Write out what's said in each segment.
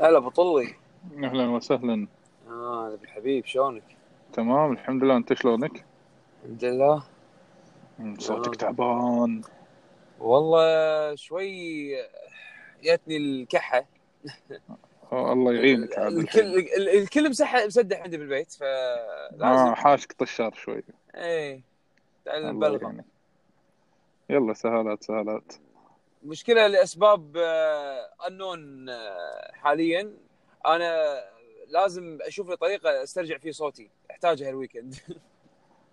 هلا أبو طلي أهلا وسهلا آه أبو الحبيب شلونك؟ تمام الحمد لله أنت شلونك؟ الحمد لله صوتك. تعبان والله شوي جاتني الكحة الله يعينك عاد الكل الكل مسح مسدح عندي بالبيت فلازم. آه حاشك طشار شوي. إيه. تعال الله نبلغ. يعينك. يلا سهالات سهالات. مشكلة لأسباب انون حاليا. أنا لازم أشوف لي طريقة أسترجع فيه صوتي. أحتاجها الويكند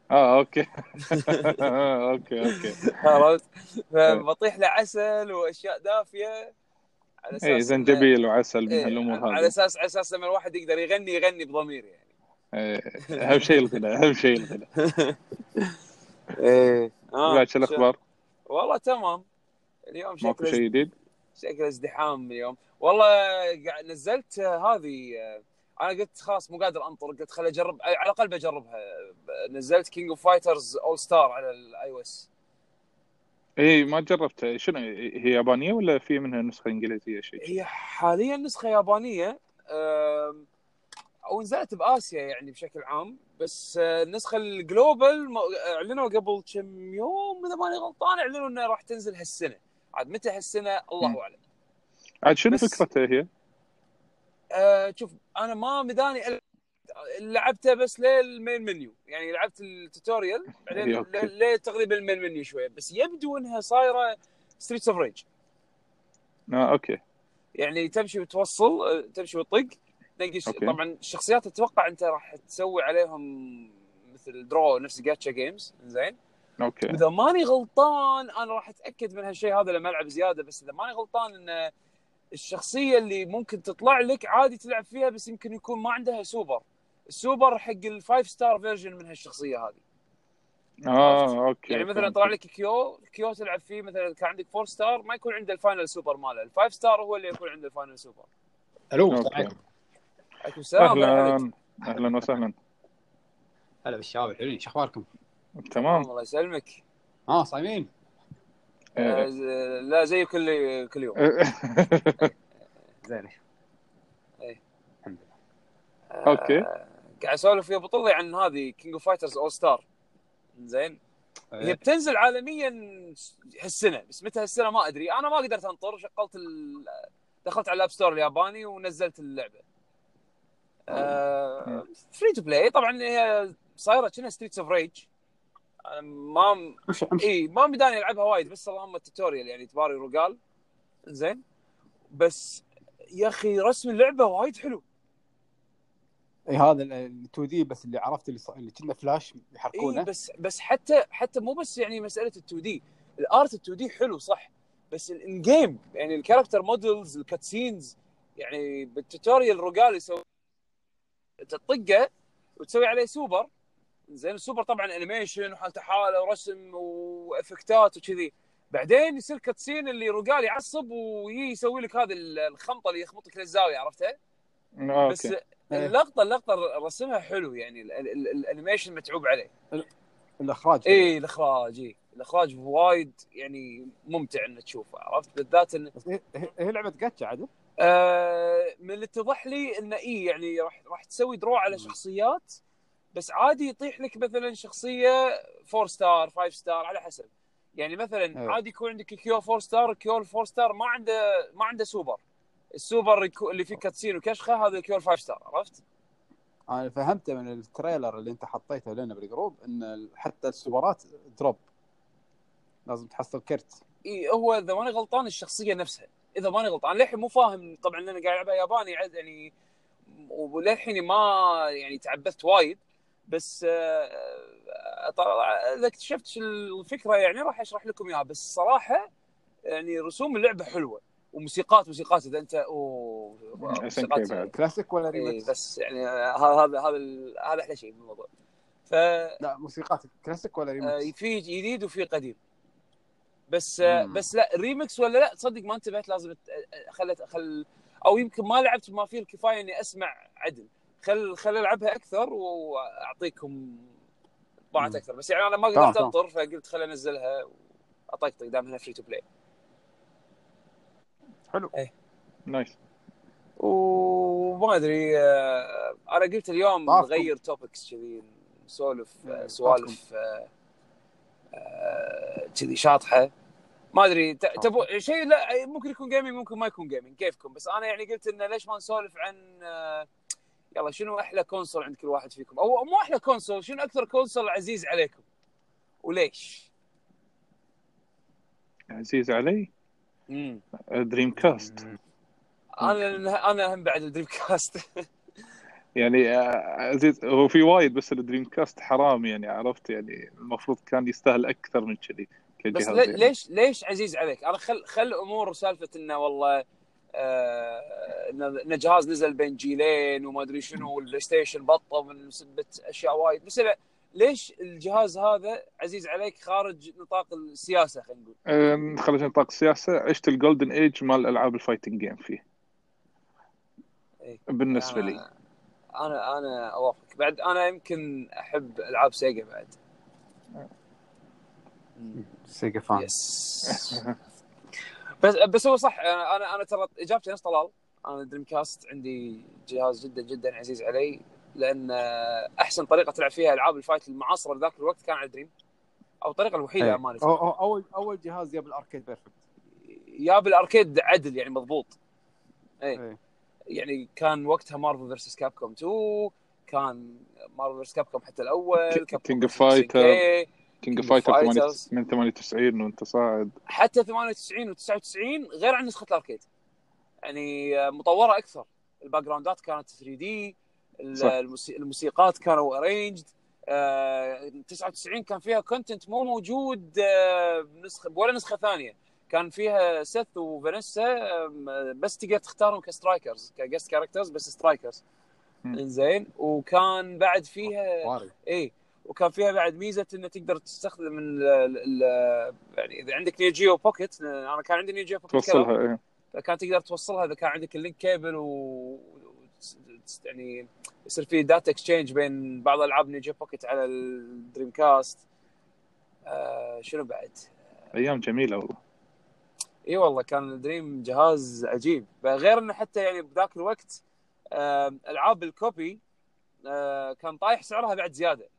آه أوكي. أوكي أوكي. عرفت فبطيح له عسل وأشياء دافية. على اي إنه- زنجبيل وعسل من إيه، هالأمور على هذه. أساس على أساس لما الواحد يقدر يغني يغني بضمير يعني. إيه، أهم شيء الغنى أهم شيء الغنى إيه آه شو الأخبار؟ والله تمام. اليوم ماكو شكله شيء جديد؟ شكله ازدحام اليوم. والله نزلت هذه آه، أنا قلت خلاص مو قادر أنطر قلت خليني اجرب على الأقل بجربها. نزلت King of Fighters All Star على ال iOS اي ما جربتها شنو هي يابانية ولا في منها نسخة إنجليزية شيء؟ هي حاليا نسخة يابانية أو نزلت بآسيا يعني بشكل عام بس آه، النسخه ال global م- أعلنوا قبل كم يوم إذا ماني غلطان أعلنوا إنها راح تنزل هالسنة عاد متى هالسنة. الله أعلم عاد شنو فكرتها هي؟ أه شوف أنا ما مداني لعبته بس لل main menu يعني لعبت ال tutorial بعدين لتقريبا ال main menu شوية. بس يبدو إنها صايرة Streets of Rage آه okay. يعني تمشي وتوصل أه، تمشي وتطق. okay. طبعا الشخصيات أتوقع أنت راح تسوي عليهم مثل draw نفس gacha games زين okay. وإذا ماني غلطان أنا راح أتأكد من هالشيء. هذا لما العب زيادة. بس إذا ماني غلطان إن الشخصية اللي ممكن تطلع لك عادي تلعب فيها بس يمكن يكون ما عندها super. ال super حق ال five star version من هالشخصية هذه آه okay يعني مثلا. طلع لك Kyo Kyo تلعب فيه مثلا كان عندك four star ما يكون عنده ال final super ماله ال five star هو اللي يكون عنده ال final super ألو okay عليكم عليكم السلام أهلا. أهلا وسهلا هلا بالشباب الحلوين شو أخباركم؟ تمام الله يسلمك آه صايمين؟ آه، إيه. ز- لا زي كل كل يوم زين إيه. الحمد لله آه، okay. قاعد اسولف ويا أبو طلي عن هذه King of Fighters All Star زين؟ هي إيه. بتنزل عالميا هالسنة بس متى هالسنة ما أدري. أنا ما قدرت أنطر شغلت ال... دخلت على ال App Store الياباني ونزلت اللعبة. free to play طبعا هي صايرة كأنها Streets of Rage أنا ما إي ما مداني ألعبها وايد بس اللهم ال tutorial يعني تباري Rugal زين؟ بس يا أخي رسم اللعبة وايد حلو. اي هذا ال 2D بس اللي عرفت اللي, اللي كنا فلاش اي يحركونه بس بس حتى حتى مو بس يعني مسألة ال 2D ال art ال 2D حلو صح. بس ال in-game يعني ال character models ال cutscenes يعني بال tutorial Rugal يسوي تطقه وتسوي عليه سوبر. زين السوبر طبعا animation وحالته حالة ورسم و effect ات وكذي. بعدين يصير cutscene اللي Rugal يعصب ويجي يسوي لك هذه الخمطه اللي يخبطك للزاوية عرفتها؟ بس okay. اللقطه اللقطة رسمها حلو يعني ال- ال- ال- ال animation متعوب عليه. الإخراج اي الإخراج اي الإخراج وايد يعني ممتع إنك تشوفه عرفت؟ بالذات ان هي لعبة جاتشا عدل آه من اللي اتضح لي إنه اي يعني راح راح تسوي draw على شخصيات بس عادي يطيح لك مثلا شخصية four star five star على حسب. يعني مثلا أيوة. عادي يكون عندك Kyo four star Kyo ال four star ما عنده ما عنده سوبر السوبر اللي فيه cutscene وكشخه هذا ال Kyo ال five star عرفت؟ أنا فهمت من ال trailer اللي أنت حطيته لنا بال group إن حتى ال super ات drop. لازم تحصل كرت. إي هو إذا ماني غلطان الشخصية نفسها. إذا ماني غلطان للحين مو فاهم طبعا لأن قاعد العبها ياباني عاد يعني وللحين ما يعني تعبثت وايد بس آه، طبعاً إذا اكتشفت الفكرة يعني راح أشرح لكم إياها بس صراحة يعني رسوم اللعبة حلوة. وموسيقات موسيقات إذا انت أوه بعد. كلاسيك ولا إيه ريمكس؟ بس يعني هذا هذا هذا أحلى شيء بالموضوع ف لا موسيقات كلاسيك ولا آه، ريمكس؟ في جديد وفي قديم بس آه، مم. بس لا ريمكس ولا لا تصدق ما انتبهت لازم أت- خلت خل أو يمكن ما لعبت ما فيه الكفاية إني أسمع عدل خل خل ألعبها أكثر وأعطيكم انطباعات مم. أكثر بس يعني أنا ما قدرت. أنطر فقلت خل أنزلها واطقطق دام انها free to play حلو. nice. وما أدري آه، أنا قلت اليوم. نغير topics كذي نسولف آه، مم، سوالف آه، كذي شاطحة. ما أدري تبو شيء لا ممكن يكون gaming ممكن ما يكون gaming كيفكم؟ بس أنا يعني قلت انه ليش ما نسولف عن يلا شنو أحلى console عند كل واحد فيكم؟ أو مو أحلى console شنو أكثر console عزيز عليكم؟ وليش؟ عزيز علي؟ Dreamcast أنا أنا هم بعد ال Dreamcast يعني آه، عزيز هو في وايد بس ال Dreamcast حرام يعني عرفت؟ يعني المفروض كان يستاهل أكثر من كذي بس يعني. ليش ليش عزيز عليك؟ أنا خل خل أمور سالفة إنه والله آه، انه جهاز نزل بين جيلين وما أدري شنو وال PlayStation بطة من سبه أشياء وايد بس لا ليش الجهاز هذا عزيز عليك خارج نطاق السياسة خلينا نقول؟ آه، خرج نطاق السياسة. عشت ال golden age مال ألعاب ال fighting game فيه؟ إيه. بالنسبة لي. أنا أنا أنا أوافقك. بعد أنا يمكن أحب ألعاب Sega بعد. Sega fan yes بس بس هو صح. أنا أنا ترى إجابتي نفس طلال. أنا Dreamcast عندي جهاز جدا جدا عزيز علي. لأن أحسن طريقة تلعب فيها ألعاب ال fight المعاصرة ذاك الوقت كان على Dream أو الطريقة الوحيدة. امانه أو- أو- اول أول جهاز جاب ال arcade perfect يا بال arcade عدل يعني مضبوط إيه إيه. يعني كان وقتها Marvel versus Capcom 2 كان Marvel versus Capcom حتى الأول versus Fighter. SNK. King of Fighter. من 98 وانت صاعد حتى 98 و99 غير عن نسخة ال arcade يعني آه، مطورة أكثر ال background ات كانت 3D. الموسيقات كانوا arranged 99 كان فيها content مو موجود آه، بنسخه ولا نسخة ثانية. كان فيها سيث وفانيسا بس تقدر تختارهم ك strikers ك guest characters بس strikers. إنزين. وكان بعد فيها واري إي. وكان فيها بعد ميزة إنه تقدر تستخدم ال ال يعني إذا عندك Neo Geo Pocket أنا كان عندي Neo Geo توصلها إيه فكان تقدر توصلها إذا كان عندك ال link cable و يعني يصير في data exchange بين بعض العاب Neo Geo Pocket على ال Dreamcast آه شنو بعد؟ أيام جميلة والله إي والله كان ال Dream جهاز عجيب غير إنه حتى يعني بذاك الوقت آه ألعاب ال copy آه كان طايح سعرها بعد زيادة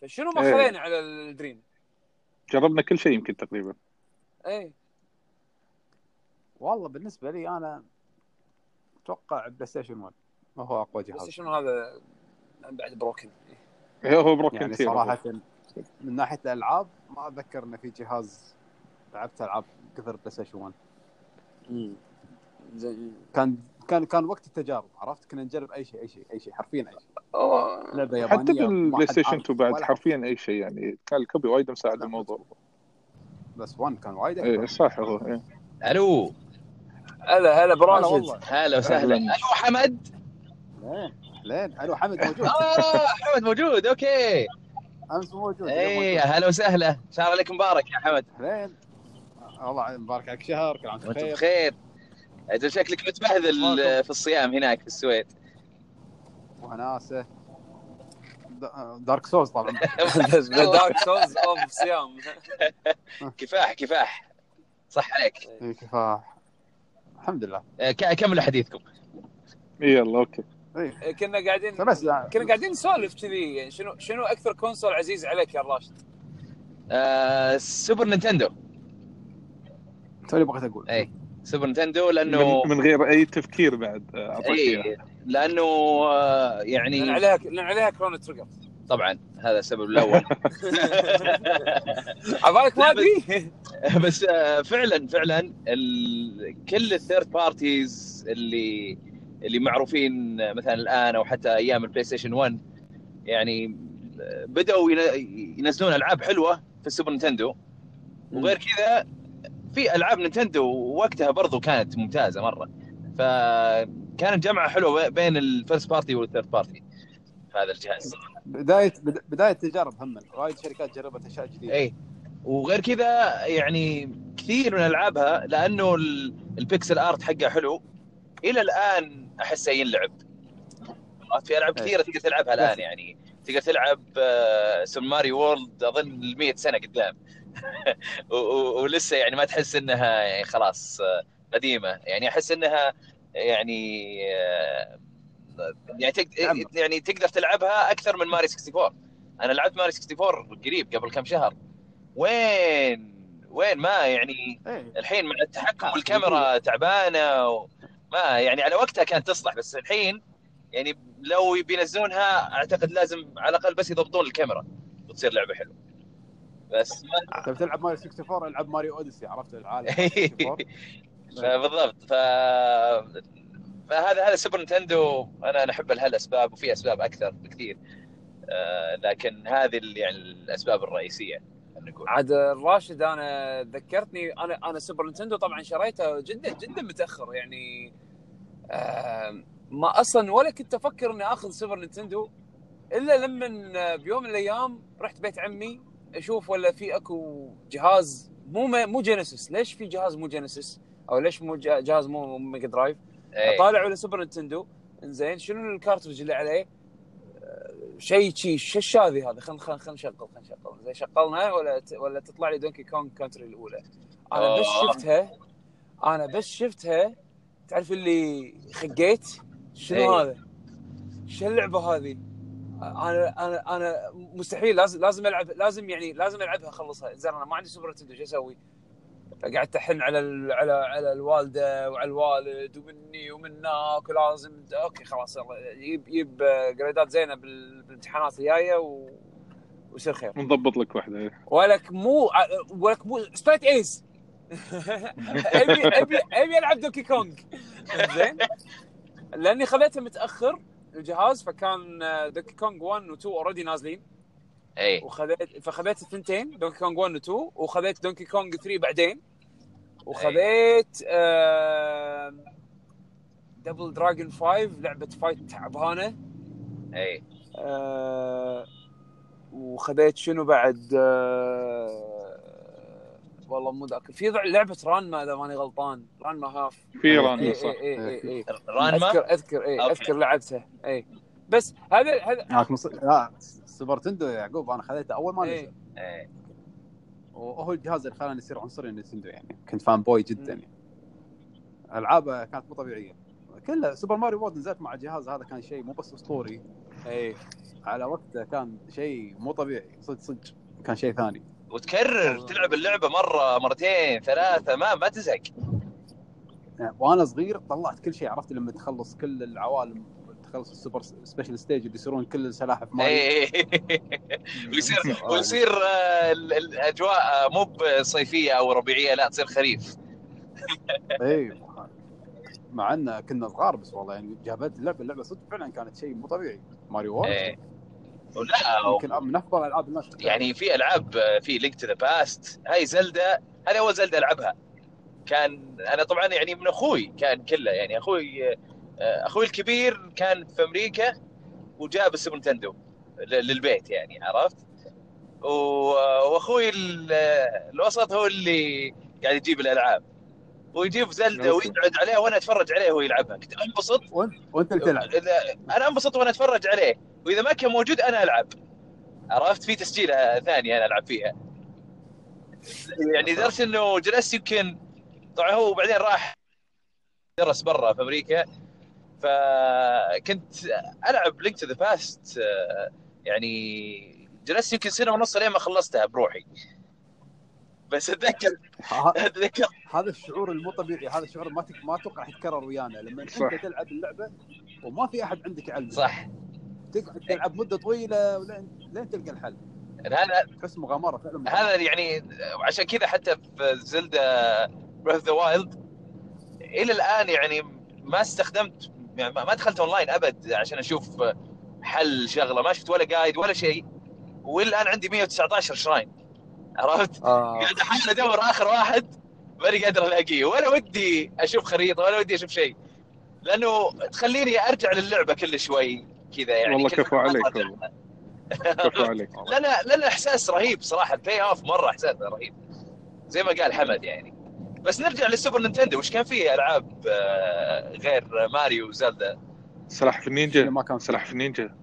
فشنو ما إيه. خلينا على ال Dream؟ جربنا كل شيء يمكن تقريبا إي والله بالنسبة لي أنا أتوقع PlayStation 1 ما هو أقوى جهاز. شنو هذا بعد broken إيه، هو broken يعني صراحة من ناحية الألعاب ما أتذكر إنه في جهاز لعبت ألعاب كثر PlayStation 1 زين. كان كان كان وقت التجارب عرفت؟ كنا نجرب أي شيء أي شيء أي شيء حرفيا أي شيء. أوه. لعبة يابانية حتى بال PlayStation عارف 2 بعد حرفيا أي شيء يعني. كان ال copy وايد مساعد. الموضوع. بس 1 كان وايد إيه اكبر صح هو إيه. ألو. هلا هلا براشد والله. هلا وسهلا. ألو حمد لين لين. ألو حمد موجود. آه حمد موجود. okay. أمس موجود. اي يا هلا وسهلا. شهر عليك مبارك يا حمد. لين. والله مبارك عليك شهر. كل عام وأنت بخير. أجل شكلك متبهذل؟ في الصيام هناك في السويد. وناسه Dark Souls طبعا. Dark Souls of صيام كفاح كفاح. صح عليك. إيه، كفاح. الحمد لله. آه، كملوا حديثكم. إيه، يلا okay. إيه. كنا قاعدين بس كنا قاعدين نسولف كذي يعني شنو شنو أكثر console عزيز عليك يا راشد؟ آه، Super Nintendo. توني بغيت أقول. اي سوبر نينتندو لأنه من, من غير أي تفكير بعد آه، اي لأنه آه، يعني لأن عليها لأن عليها كرونو تريجر طبعا هذا السبب الأول. عبالك ما ادري بس آه، فعلا فعلا. كل ال third parties اللي اللي معروفين آه، مثلا الآن أو حتى أيام البلاي ستيشن 1 يعني آه، بدأوا ين- ينزلون ألعاب حلوة في السوبر نينتندو. وغير كذا في ألعاب نينتندو وقتها برضو كانت ممتازة مرة. فكانت جمعة حلوة بين ال first party وال third party هذا الجهاز. بدايه بد- بداية تجارب هم. وايد شركات جربت أشياء جديدة. اي وغير كذا يعني كثير من ألعابها لأنه ال- ال pixel art حقه حلو إلى الآن احسه ينلعب؟ في ألعاب إيه. كثيرة تقدر تلعبها الآن يعني. تقدر تلعب آه، سوبر ماريو وورلد أظن 100 سنة قدام. ولسه يعني ما تحس إنها يعني خلاص آه، قديمة. يعني أحس إنها يعني آه، يعني تق- نعم. يعني تقدر تلعبها أكثر من ماريو 64 أنا لعبت ماريو 64 قريب قبل كم شهر. وين؟ وين؟ ما يعني إيه. الحين مع التحكم آه، والكاميرا تعبانة وما يعني على وقتها كانت تصلح بس الحين يعني لو بينزلونها أعتقد لازم على الأقل بس يضبطون الكاميرا وتصير لعبة حلوة. بس ما تبي تلعب ماريو 64 ألعب ماريو أوديسي عرفت؟ العالم إيه. 64 فبالضبط. ف فهذا هذا سوبر نينتندو أنا أنا أحب لهالاسباب وفي أسباب أكثر بكثير. آه، لكن هذه ال- يعني الأسباب الرئيسية نقول. عاد الراشد أنا ذكرتني أنا أنا سوبر نينتندو طبعا شريته جدا جدا متأخر يعني آم، ما أصلا ولا كنت أفكر إني آخذ سوبر نينتندو إلا لما بيوم من الأيام رحت بيت عمي أشوف ولا في أكو جهاز مو مو جينيسيس ليش في جهاز مو جينيسيس أو ليش مو جهاز مو ميجا درايف إيه. طالع ولا سوبر نينتندو إنزين شنو ال cartridge اللي عليه؟ آه، شيء شي شش هذه هذا خلينا خلينا نشغل خلينا نشغل زين شغلنا ولا ولا تطلع لي دونكي كونغ كونتري الأولى أنا بس آه. شفتها أنا بس شفتها تعرف اللي خقيت شنو إيه. هذا؟ شو اللعبة هذه؟ أنا أنا أنا مستحيل لازم لازم العب لازم يعني لازم ألعبها أخلصها زين أنا ما عندي سوبر نينتندو شو أسوي؟ فقعدت احن على ال على على الوالدة وعلى الوالد ومني ومنك ولازم okay خلاص يلا يجيب يجيب grade ات زينة بال- بالامتحانات الجاية و... ويصير خير. نضبط لك واحدة. ولك مو ولك مو straight A's ابي ابي أبي ألعب دونكي كونغ زين لأني خذيتها متأخر الجهاز فكان دونكي كونغ 1 و 2 already نازلين. اي وخذيت فخذيت الثنتين دونكي كونغ 1 و 2 وخذيت دونكي كونغ 3 بعدين. وخذيت دبل دراجون 5 لعبة fight تعبانة. أي. آه، وخذيت شنو بعد آه، والله مو ذاك في ضع- لعبة رانما إذا ماني غلطان. رانما هاف. في إيه، ران اي صح. اي اي اي رانما؟ أذكر أذكر اي okay. أذكر لعبتها اي بس هذا هذا هاك مص... لا سوبر نينتندو يا يعقوب أنا خذيته أول ما إيه. نزل. إيه. وهو الجهاز اللي خلاني اصير عنصري نينتندو يعني. كنت fanboy جدا. يعني. ألعابه كانت مو طبيعية. كلها سوبر ماريو وورلد نزلت مع الجهاز هذا كان شيء مو بس أسطوري. اي على وقته كان شيء مو طبيعي. صدق صدق. كان شيء ثاني. وتكرر تلعب اللعبة مرة مرتين ثلاثة ما ما تزهق. وأنا صغير طلعت كل شيء عرفت لما تخلص كل العوالم. تخلص ال super special stage اللي يصيرون كل السلاحف ماريو. اي ويصير ويصير آه، ال- الأجواء آه، مو صيفيه أو ربيعية لا تصير خريف. اي مع إن كنا صغار بس والله يعني جابت اللعبة اللعبة صدق فعلا كانت شيء مو طبيعي. ماريو وورلد إيه. ولا يمكن من أفضل ألعاب الناس. يعني في ألعاب آه، في لينك تو ذا باست هاي زلدا هذه أول زلدا ألعبها. كان أنا طبعا يعني من أخوي كان كله يعني أخوي آه، أخوي الكبير كان في أمريكا وجاب السوبر نينتندو للبيت يعني عرفت؟ وأخوي ال- الوسط هو اللي قاعد يجيب الألعاب. ويجيب okay. ويقعد عليها وأنا أتفرج عليه وهو يلعبها. كنت أنبسط. وانت اللي تلعب. أنا أنبسط وأنا أتفرج عليه. وإذا ما كان موجود أنا ألعب. عرفت؟ في تسجيله ثانية أنا ألعب فيها. يعني لدرجه إنه جلست يمكن طبعا هو بعدين راح درس برا في أمريكا. فكنت ألعب لينك تو ذا باست يعني جلست يمكن سنة ونص لين ما خلصتها بروحي. بس اتذكر اتذكر هذا الشعور المو طبيعي هذا الشعور ما. ما أتوقع راح يتكرر ويانا. لما أنت. تلعب اللعبة وما في أحد عندك يعلمك. صح. تقعد تلعب مدة طويلة ولين لين تلقى الحل. هذا تحس مغامرة فعلا. هذا يعني عشان كذا حتى في زلدا بريث ذا وايلد إلى الآن يعني ما استخدمت يعني ما دخلت أونلاين أبد عشان أشوف حل شغلة ما شفت ولا guide ولا شيء والى الان عندي 119 shrine عرفت؟ آه. قاعد أحاول أدور آخر واحد ماني قادر الاقيه ولا ودي أشوف خريطة ولا ودي أشوف شيء لأنه تخليني أرجع للعبة كل شوي كذا يعني والله كفو عليك. والله. كفو عليك لنا لنا إحساس رهيب صراحة البلاي اوف مرة إحساس رهيب زي ما قال حمد يعني بس نرجع لل Super Nintendo وش كان فيه ألعاب آه، غير Mario و Zelda؟ سلاحف النينجا. ما كان سلاحف النينجا.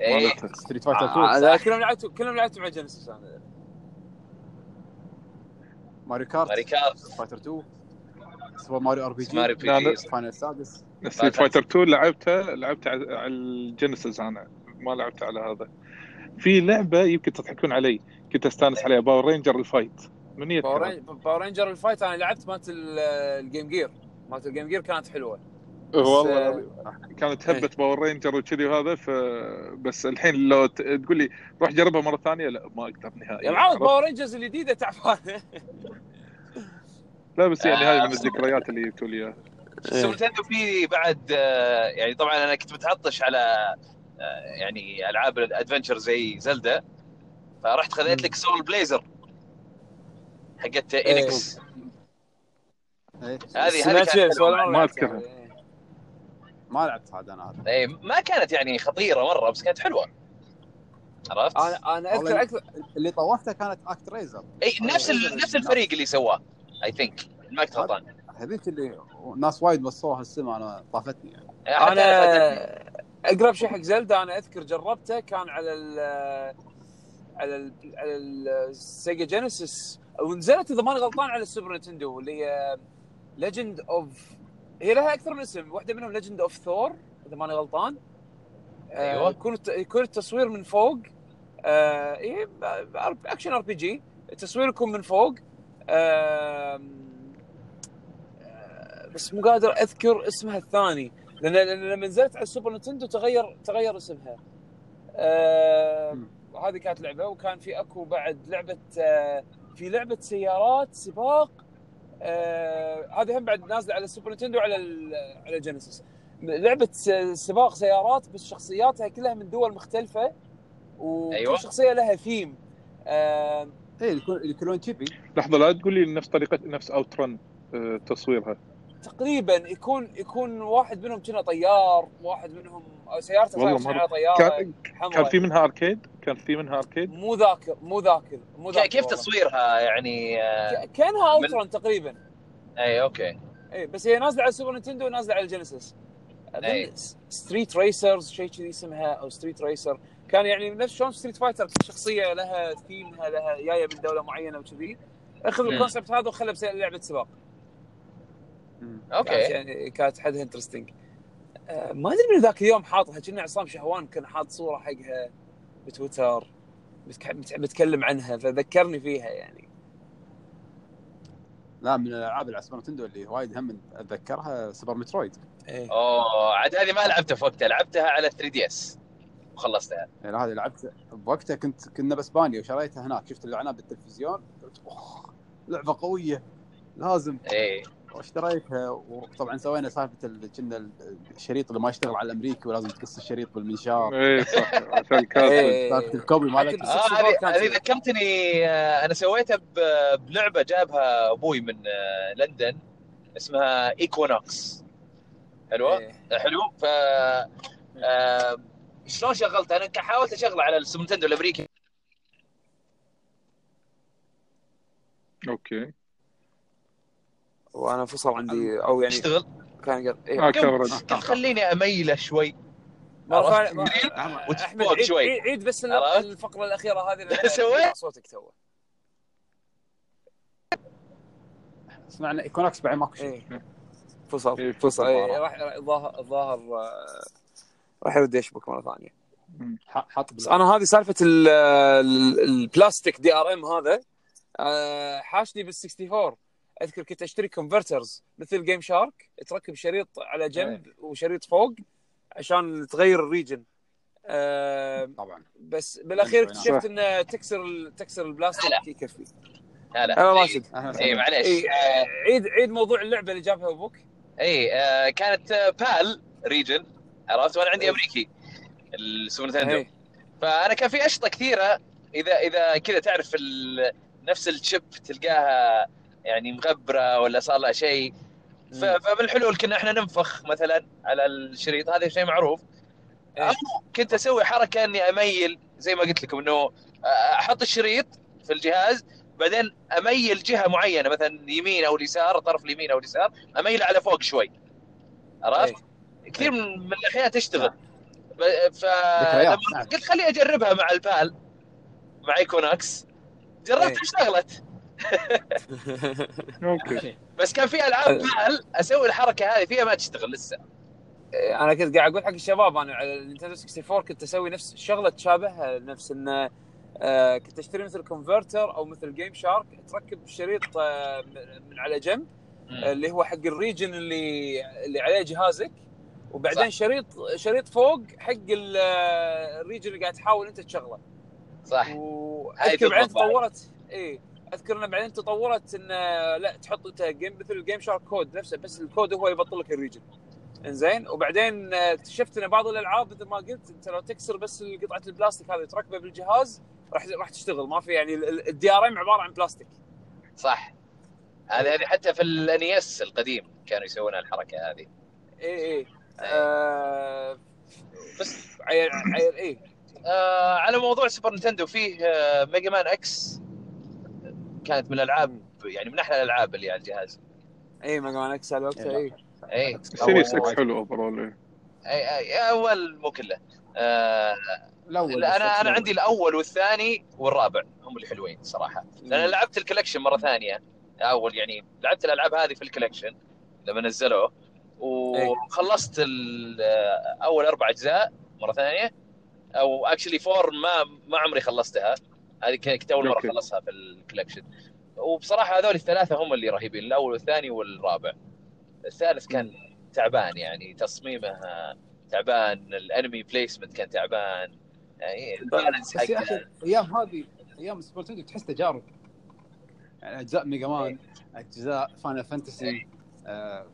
إيه. Street Fighter آه، 2 لا، كلهم لعبتوا كلهم لعبتوا مع Genesis أنا Mario Kart. Mario Kart. Fighter 2 Super Mario RPG لا، P. G Final السادس Street Fighter 2 لعبتها لعبتها على على ال Genesis أنا ما لعبت على هذا. في لعبة يمكن تضحكون علي. كنت أستانس عليها Power Ranger ال fight. من Power Ranger ال fight أنا لعبت مالت ال- ال Game Gear مالت ال Game Gear كانت حلوة. والله بس، العظيم. كانت هبة Power Ranger وكذي وهذا ف بس الحين لو تقول لي روح جربها مرة ثانية لا ما أقدر نهائيا يا معود؟ Power Rangers الجديدة تعبانه لا بس يعني آه، هاي من بس- الذكريات اللي جبتوا لي إياها. Super Nintendo في بعد آه، يعني طبعا أنا كنت متعطش على آه، يعني ألعاب ال adventure زي Zelda فرحت خذيت لك Soul Blazer حقت Enix إيه. هذه هذه مرة ما لعبتها. أذكرها. إيه. ما لعبت هذا أنا هذا إيه، ما كانت يعني خطيرة مرة بس كانت حلوة. عرفت؟ أنا أنا اذكر أكثر اللي طوفته كانت ActRaiser اي نفس ال- نفس الفريق اللي سواه I think ما كنت غلطان هذيك اللي ناس وايد وصوها السما أنا طافتني يعني. أنا أقرب شيء حق Zelda أنا أذكر جربته كان على ال على ال على ال Sega Genesis ونزلت اذا ماني غلطان على ال Super Nintendo اللي هي Legend of هي لها أكثر من اسم واحدة منهم Legend of Thor إذا ماني غلطان آه، أيوة. يكون يكون التصوير من فوق آه إيه، action RPG التصوير يكون من فوق آه، بس مو قادر أذكر اسمها الثاني لأن لما نزلت على ال Super Nintendo تغير تغير اسمها. آه مم. هذه كانت لعبة وكان في أكو بعد لعبة آه في لعبة سيارات سباق آه هذه هم بعد نازلة على ال Super Nintendo على ال- على ال Genesis. لعبة س- سباق سيارات بس شخصياتها كلها من دول مختلفة وكل أيوة. شخصية لها ثيم. آه إيه اللي يكون- اللي يكونون chibi لحظة لا تقول لي نفس طريقة نفس OutRun تصويرها تقريبا يكون يكون واحد منهم كنا طيار واحد منهم سيارته والله على طيارة كان حمراء. كان في منها arcade؟ كان في منها arcade؟ مو ذاكر مو ذاكر مو ذاكر كيف والله. تصويرها يعني؟ آه، كأنها من- OutRun تقريبا. اي okay. اي بس هي نازلة على ال Super Nintendo ونازلة على ال Genesis. Street Racers شيء كذي اسمها أو Street Racer كان يعني نفس شلون Street Fighter شخصية لها ثيمها لها جاية من دولة معينة وكذي. اخذ. ال concept هذا وخله بس- لعبة سباق. okay. يعني كانت حدها interesting ما أدري من ذاك اليوم حاطها كنا عصام شهوان كان حاط صورة حقها بتويتر بتك- بت- بتكلم عنها فذكرني فيها يعني. لا من الألعاب اللي على Super Nintendo اللي وايد هم أتذكرها Super Metroid. إيه. أوه عاد هذه ما لعبتها في وقتها لعبتها على 3 DS. وخلصتها. يعني هذه لعبت بوقتها كنت كنا باسبانيا وشريتها هناك شفت الاعلان بالتلفزيون قلت اوه لعبة قوية لازم. اي واشتريتها وطبعا سوينا سالفة ال- كنا الشريط اللي ما يشتغل على الأمريكي ولازم تقص الشريط بالمنشار. اي صح عشان إيه. سالفة الكوبي 64 هذه. ذكرتني آه، أنا سويتها بلعبة جابها أبوي من آه، لندن اسمها Equinox حلوة؟ إيه. حلو. ف آه، شلون شغلتها؟ أنا حاولت اشغله على ال Super Nintendo الأمريكي. okay. وأنا فصل عندي أو يعني يشتغل كان قال إيه. آه قلت خليني أميله شوي أحمد عيد, شوي. عيد, عيد بس؟ الفقرة الأخيرة هذه لأن سويت؟ صوتك تو سمعنا Equinox بعد ماكو شيء فصل إيه، فصل فصل. إيه. راح الظاهر الظاهر آه، راح يرد يشبك مرة ثانية ح- حط بس أنا هذه سالفة ال- ال- البلاستيك DRM هذا آه، حاشني بال 64 اذكر كنت اشتري converters مثل GameShark تركب شريط على جنب وشريط فوق عشان تغير ال region. آه، طبعا. بس بالاخير صح. اكتشفت انه تكسر ال- تكسر البلاستيك لا. يكفي. هلا أنا راشد. اي. معليش. اي آه، عيد عيد موضوع اللعبة اللي جابها أبوك. اي آه، كانت آه، PAL region عرفت؟ وأنا عندي إيه. أمريكي. ال Super Nintendo. إيه. فأنا كان في أشرطة كثيرة اذا إذا كذا تعرف ال- نفس ال chip تلقاها يعني مغبرة ولا صار لها شيء ف- فبالحلول كنا إحنا ننفخ مثلا على الشريط هذا شيء معروف إيه. كنت أسوي حركة إني أميل زي ما قلت لكم إنه أحط الشريط في الجهاز بعدين أميل جهة معينة مثلا يمين أو اليسار طرف اليمين أو اليسار أميل على فوق شوي عرفت؟ إيه. كثير من من الاحيان تشتغل نعم. قلت خليني أجربها مع ال PAL مع إيكوناكس جربت إيه. اشتغلت okay بس كان في ألعاب PAL أسوي الحركة هذه فيها ما تشتغل لسه. أنا كنت قاعد أقول حق الشباب أنا على ال Nintendo 64 كنت أسوي نفس شغلة تشابهها نفس انه كنت أشتري مثل converter أو مثل Game Shark تركب شريط من- على جنب اللي هو حق ال region اللي اللي عليه جهازك وبعدين صح. شريط شريط فوق حق ال- ال region اللي قاعد تحاول أنت تشغله. صح. هاي واذكر بعدين. تطورت اي اذكر انه بعدين تطورت انه لا تحط إنت game مثل ال Game Shark code نفسه بس الكود هو يبطل لك ال region إنزين؟ وبعدين آه، اكتشفت إن بعض الألعاب مثل ما قلت أنت لو تكسر بس قطعة البلاستيك هذه وتركبه بالجهاز راح راح تشتغل. ما في يعني ال DRM عبارة عن بلاستيك صح. هذه هذه حتى في ال NES القديم كانوا يسوون الحركة هذه. اي أي. آه بس. عيل عيل اي آه على موضوع Super Nintendo فيه آه Mega Man X كانت من الألعاب يعني من أحلى الألعاب اللي على الجهاز. اي Mega Man X على وقتها اي اي series X حلو overall اي اي أول مو كله. آه الأول أنا أنا الأول. عندي الأول والثاني والرابع هم اللي حلوين صراحة لأن أنا لعبت ال collection مرة ثانية. أول يعني لعبت الألعاب هذه في ال collection لما نزلوه وخلصت ال- أول أربع أجزاء مرة ثانية. أو actually four ما ما عمري خلصتها. هذه كانت أول مرة. أخلصها في ال collection وبصراحة هذول الثلاثة هم اللي رهيبين الأول والثاني والرابع. الثالث كان تعبان يعني تصميمه تعبان ال enemy placement كان تعبان. يعني ال balance بس يا أخي الأيام هذه أيام Nintendo تحس تجارب. يعني أجزاء Mega Man أجزاء Final Fantasy آه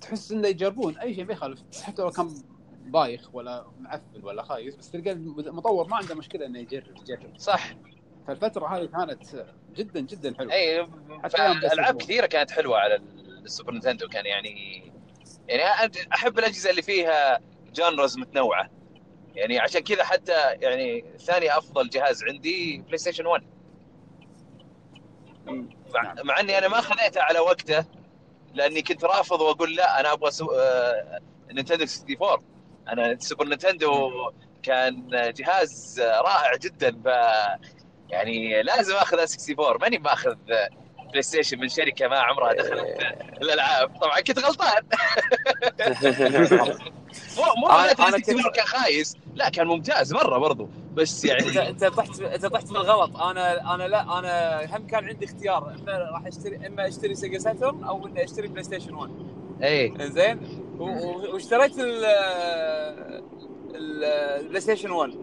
تحس انه يجربون أي شيء ما يخالف حتى لو كان بايخ ولا معفن ولا خايس بس تلقى المطور ما عنده مشكلة إنه يجرب يجرب. صح. فالفترة هذه كانت جدا جدا حلوة. أي العاب كثيرة كانت حلوة على ال Super Nintendo كان يعني يعني أحب الأجهزة اللي فيها genres متنوعة. يعني عشان كذا حتى يعني ثاني أفضل جهاز عندي PlayStation 1 مع, مع إني أنا ما خذيته على وقته لأني كنت رافض وأقول لا أنا أبغى سو... آه... Nintendo 64 أنا ال Super Nintendo كان جهاز رائع جدا ف يعني لازم آخذ 64 ماني باخذ PlayStation من شركة ما عمرها دخلت الألعاب. طبعا كنت غلطان. مو مو أنا- معناته أنا 64 كنت- كان خايس. لا كان ممتاز مرة برضو. بس يعني انت طحت انت طحت بالغلط أنا أنا لا أنا هم كان عندي اختيار. إما راح اشتري إما أشتري Sega Saturn أو إني أشتري PlayStation 1 اي زين واشتريت ال- ال PlayStation 1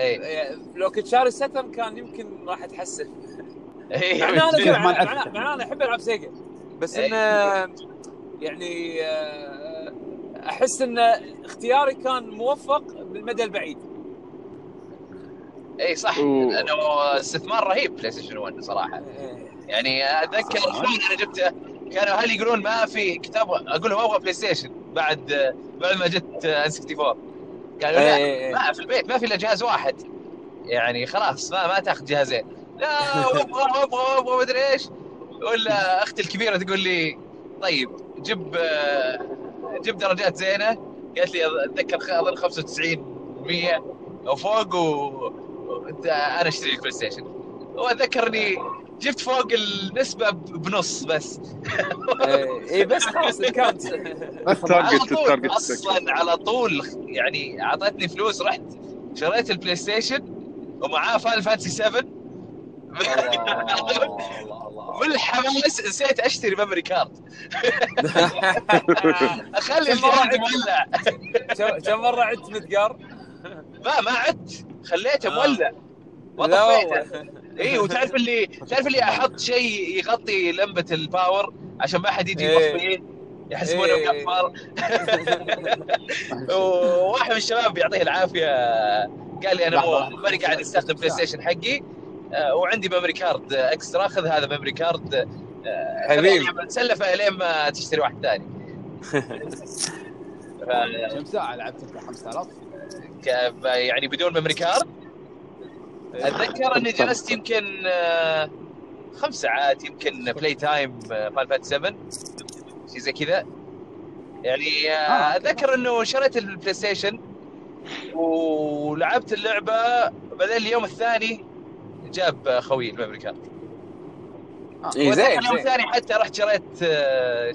اي يعني لو كنت شاري Saturn كان يمكن راح أتحسف. اي مع إن أنا ما مع لعبت. إن- مع إن أنا أحب ألعب Sega بس إيه. إنه يعني آه، أحس إن اختياري كان موفق بالمدى البعيد. اي صح. لأنه استثمار رهيب PlayStation 1 صراحة. إيه. يعني أتذكر أنا جبته كانوا أهلي يقولون ما في كتاب أقول لهم أبغى PlayStation بعد بعد ما جت N64 قالوا لا إيه. ما في البيت ما في إلا جهاز واحد. يعني خلاص ما ما تاخذ جهازين. لا وابغى وابغى وابغى مدري إيش. ولا أختي الكبيرة تقول لي طيب جيب آه، جيب درجات زينة. قالت لي أتذكر أظن 95 100 أو فوق و... أنا أشتري لك PlayStation. وأتذكر إني جبت فوق النسبة بنص بس. اي إيه، بس خلاص ال count بس ال target- على طول ال target أصلا على طول يعني أعطتني فلوس رحت شريت ال PlayStation ومعاه Final Fantasy 7 الله الله الله. بالحماس نسيت أشتري memory card أخلي الجهاز عدت؟ مولع كم- مرة عدت متقار؟ ما ما عدت. خليته آه. مولع ما لا طفيته والله. اي وتعرف اللي تعرف اللي أحط شيء يغطي لمبة ال power عشان ما حد يجي إيه. يطفيه يحسبونه إيه. مقفل وواحد من الشباب يعطيه العافية. قال لي أنا. ماني قاعد أستخدم PlayStation حقي. آه، وعندي memory card extra خذ هذا memory card آه، حبيبي. نسلفه لين ما تشتري واحد ثاني. كم ساعه لعبت أنت 5000 ك- يعني بدون memory card أتذكر أني جلست يمكن آه، خمس ساعات يمكن play time Final Fantasy 7 شيء زي كذا. يعني آه، آه،. أتذكر إنه شريت ال PlayStation ولعبت اللعبة بعدين اليوم الثاني جاب خوي ال memory card اي وأتذكر زين اليوم الثاني حتى رحت شريت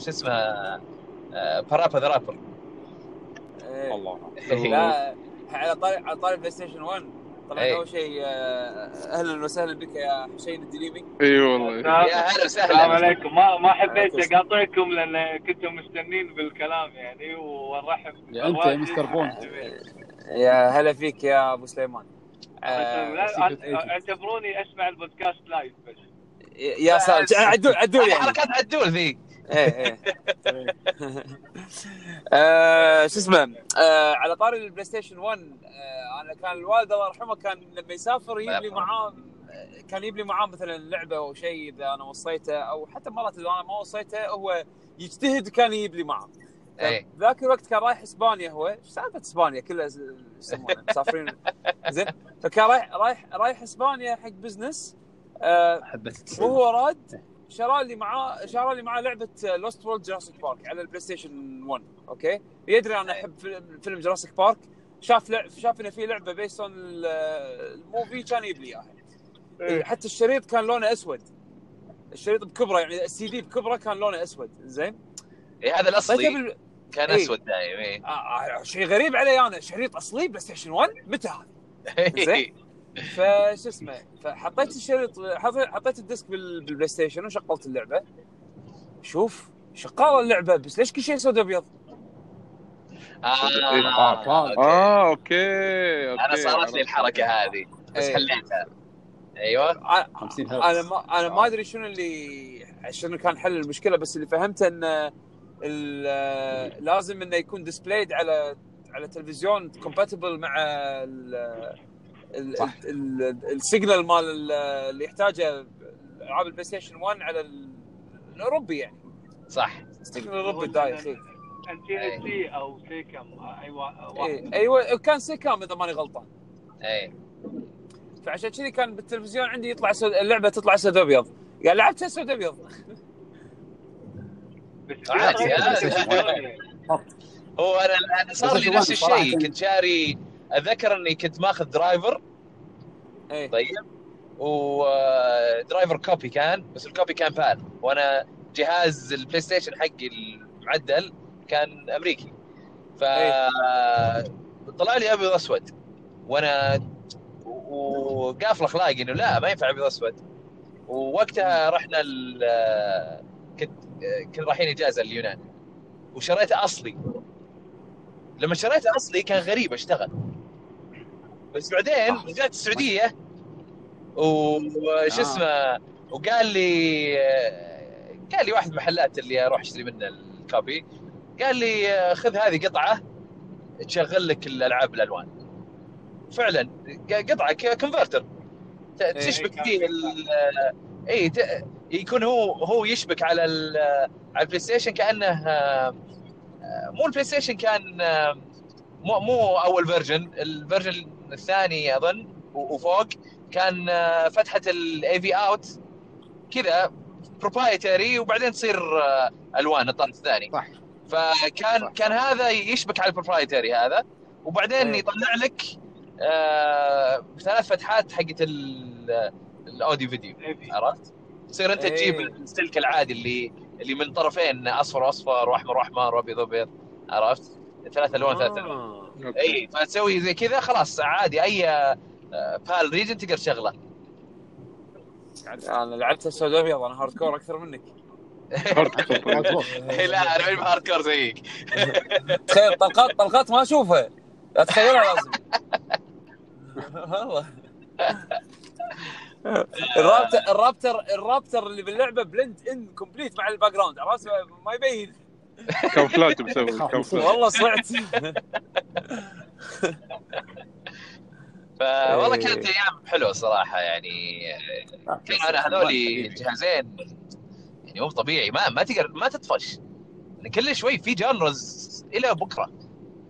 شو اسمه بارابا ذا رابر إيه. الله. لا على طاري على طاري PlayStation 1 طبعا إيه. اول شيء آه، أهلا وسهلا بك يا حسين الدليمي إي والله. يا هلا السلام وسهلا عليكم. ما ما حبيت أقاطعكم لأن كنتم مستنين بالكلام يعني ونرحب يا أنت يا مستر بوند. يا هلا فيك يا أبو سليمان. آه،. اعتبروني أسمع البودكاست live بس. يا سلام. عدول عدول يعني. حركات عدول ذي إيه إيه. آه، شو اسمه آه، على طاري البلاي ستيشن 1 آه، أنا كان الوالد الله يرحمه كان لما يسافر يجيب لي معاه كان يجيب لي معاه مثلا لعبة أو شيء إذا أنا وصيته أو حتى مرات إذا أنا ما وصيته هو يجتهد كان يجيب لي معاه اي ذاك الوقت كان رايح إسبانيا هو. إيش سالفة إسبانيا؟ كلها مسافرين. زين. فكان رايح رايح رايح إسبانيا حق business حبيت. وهو راد. شرى لي معاه شرى لي معاه لعبة Lost World Jurassic Park على البلاي ستيشن 1 أوكي يدري أنا أحب فيلم- Jurassic Park شاف لعب شاف إنه في لعبة based on ال movie كان يجيب لي إياها إيه. حتى الشريط كان لونه أسود الشريط بكبره يعني السي دي بكبره كان لونه أسود زين إيه، هذا طيب الأصلي بال- كان إيه. أسود دايم إيه. آه، آه، شيء غريب علي أنا شريط أصلي بلاي ستيشن 1 متى هذا؟ زين. فشو اسمه فحطيت الشريط حطيت حطيت ال disc بال- بالبلاي ستيشن وشغلت اللعبة شوف شغاله اللعبة بس ليش كل شيء سود أبيض؟ آه، آه، أوكي. آه أوكي أوكي أنا صارت لي. الحركة هذه بس إيه. حليتها أيوه أنا 50 أنا هرتز ما أنا ما أدري شنو اللي شنو كان حل المشكلة بس اللي فهمته إن ال- لازم إنه يكون displayed على على تلفزيون compatible مع ال signal مال ال- اللي يحتاجه ألعاب البلاي ستيشن 1 على ال- الأوروبي يعني. صح. ال signal الأوروبي دايخ إيه. SC أو SECAM أيوه واحد. إيه. أيوه كان SECAM إذا ماني غلطان. اي فعشان كذي كان بالتلفزيون عندي يطلع سود... اللعبة تطلع سود ابيض يعني لعبتها سود ابيض بس عادي، عادي. هو أنا أنا صار لي نفس الشيء. كنت شاري اتذكر إني كنت ماخذ Driver إيه. طيب. و Driver copy كان بس ال copy كان PAL وأنا جهاز البلاي ستيشن حقي المعدل كان أمريكي. ف طلع لي أبيض اسود وأنا وقافل أخلاقي إنه لا ما ينفع أبيض اسود ووقتها رحنا ال- كنت كنا رايحين إجازة اليونان. وشريته أصلي. لما شريته أصلي كان غريب أشتغل. بس بعدين رجعت السعودية وش آه. اسمه وقال لي قال لي واحد محلات اللي أروح أشتري منه الكوبي قال لي خذ هذه قطعة تشغل لك الألعاب الألوان. فعلا قطعة converter تشبك فيه اي يكون هو هو يشبك على على البلاي ستيشن كأنه آه، مو البلاي ستيشن كان آه، مو مو أول version ال version الثاني أظن وفوق كان آه، فتحة ال AV out كذا proprietary وبعدين تصير آه، ألوان الطرف الثاني صح. فكان صح. كان هذا يشبك على ال proprietary هذا وبعدين إيه. يطلع لك آه، ثلاث فتحات حقت ال- ال audio video عرفت؟ تصير انت إيه. تجيب السلك العادي اللي اللي من طرفين أصفر واصفر وأحمر وأحمر وأبيض وأبيض عرفت؟ ثلاث ألوان ثلاث ألوان آه. أي فتسوي زي كذا خلاص عادي. أي آه، بال region تقدر تشغله. أنا لعبتها سود ابيض أنا hardcore أكثر منك. لا أنا ماني hardcore زيك. تخيل طلقات طلقات ما أشوفها. اتخيلها لازم. والله. ال raptor ال raptor ال raptor اللي باللعبة blend in complete مع ال background. عرفت؟ ما يبين. camouflage مسوي والله صعت. فوالله إيه. كانت أيام حلوة صراحة يعني. كان أنا هذول جهازين. يعني مو طبيعي. ما ما تقدر ما تطفش. يعني كل شوي في genres إلى بكرة.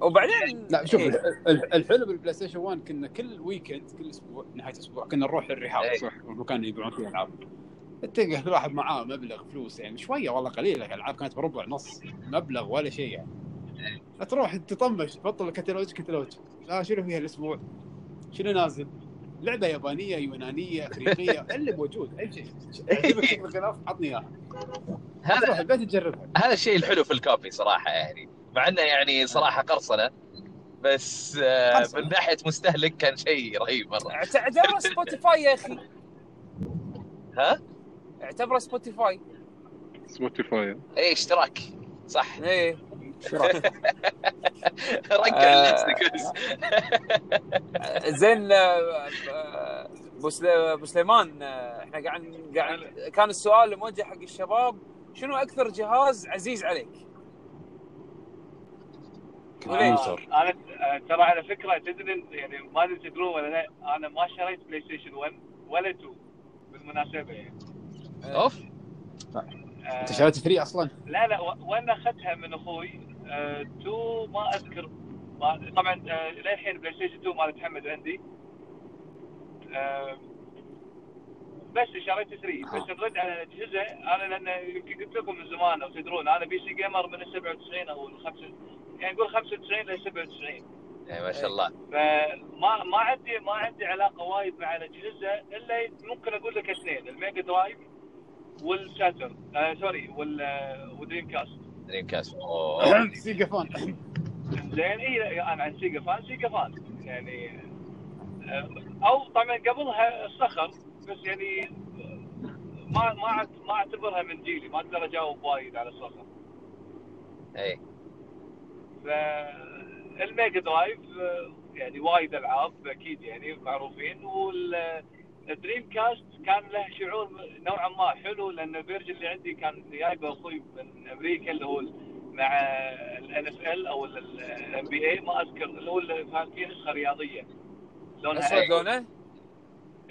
وبعدين لا شوف إيه. ال- ال- الحلو بالبلاي ستيشن 1 كنا كل weekend كل أسبوع نهاية أسبوع كنا نروح الرحاب. إيه. صح. المكان اللي يبيعون فيه العاب تلقى كل واحد معاه مبلغ فلوس يعني شوية والله قليله الألعاب كانت بربع نص مبلغ ولا شيء يعني. تروح تطمش تبطل كتالوج كتالوج لا شنو فيها الأسبوع؟ شنو نازل؟ لعبة يابانية يونانية أفريقية اللي موجود أي شيء. الغلاف عطني إياها. هذا البيت تجربها. هذا الشيء الحلو في ال copy صراحة يعني. مع إنه يعني صراحة قرصنة بس آه،. من ناحية مستهلك كان شيء رهيب مرة. اعت- اعتبره Spotify يا أخي. ها؟ اعتبره Spotify Spotify اي اشتراك. صح. إيه. رجع آه. لنفسك بس زين آه، آه، أبو سليمان آه، إحنا قاعد قاعد كان السؤال موجه حق الشباب شنو أكثر جهاز عزيز عليك؟ آه، أنا آه، ترى على فكرة تدري يعني ما أدري تدرون ولا لا أنا ما شريت بلاي ستيشن 1 ولا 2 بالمناسبة يعني. أوف. آه، أنت شريت 3 أصلا؟ لا لا وأنا أخذتها من أخوي. 2 ما أذكر. ما طبعا آه، للحين بلاي ستيشن 2 مال محمد عندي. آه، بس شريت 3 بس نرد على الاجهزه أنا لأن يمكن قلت لكم من زمان أو تدرون أنا PC gamer من ال 97 أو ال 5 يعني نقول 95 ل 97 إيه، ما شاء الله. فما ما عندي ما عندي علاقة وايد مع الأجهزة إلا ممكن أقول لك اثنين ال Mega Drive وال Saturn آه sorry وال آه، وال Dreamcast Dreamcast أوه. Sega fan زين إي أنا عن Sega fan Sega fan يعني آه، أو طبعا قبلها الصخر بس يعني ما ما أعت- ما أعتبرها من جيلي ما أقدر أجاوب وايد على الصخر إي. فال Mega Drive آه، يعني وايد ألعاب أكيد يعني معروفين وال Dreamcast كان له شعور نوعا ما حلو لأن ال version اللي عندي كان جايبه أخوي من أمريكا اللي هو مع ال NFL أو ال NBA ما أذكر اللي هو اللي كان فيه نسخة رياضية. لونها اسود لونه؟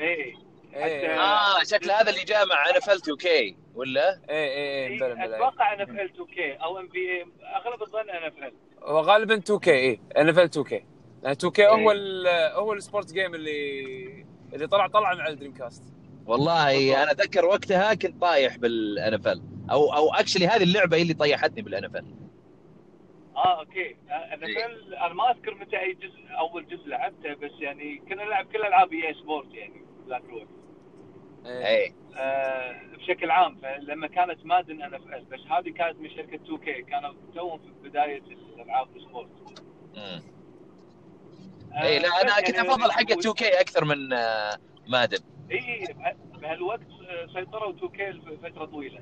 اي إيه. آه شكل هذا اللي جاء مع NFL 2K ولا؟ إيه إيه إيه black black أتوقع ان اف ال 2 كي أو ام بي اي أغلب الظن ان اف ال هو غالبا 2 كي إيه ان اف ال 2 كي لأن 2 كي إيه. هو ال هو ال sport game اللي اللي طلع طلع مع ال Dreamcast والله أنا أتذكر وقتها كنت طايح بال NFL أو أو actually هذه اللعبة هي اللي طيحتني بال NFL آه أوكي أنا إيه. فعل أنا ما أذكر متى اي جزء أول جزء لعبته بس يعني كنا نلعب كل ألعاب EA Sports يعني ذاك الوقت اي آه بشكل عام فلما كانت Madden NFL بس هذه كانت من شركة 2K كانوا توهم في بداية الألعاب ال sport. آه اي لا أنا بس كنت يعني أفضل حق 2 كي أكثر من آه، Madden اي بهالوقت آه، سيطروا 2K لفتره طويلة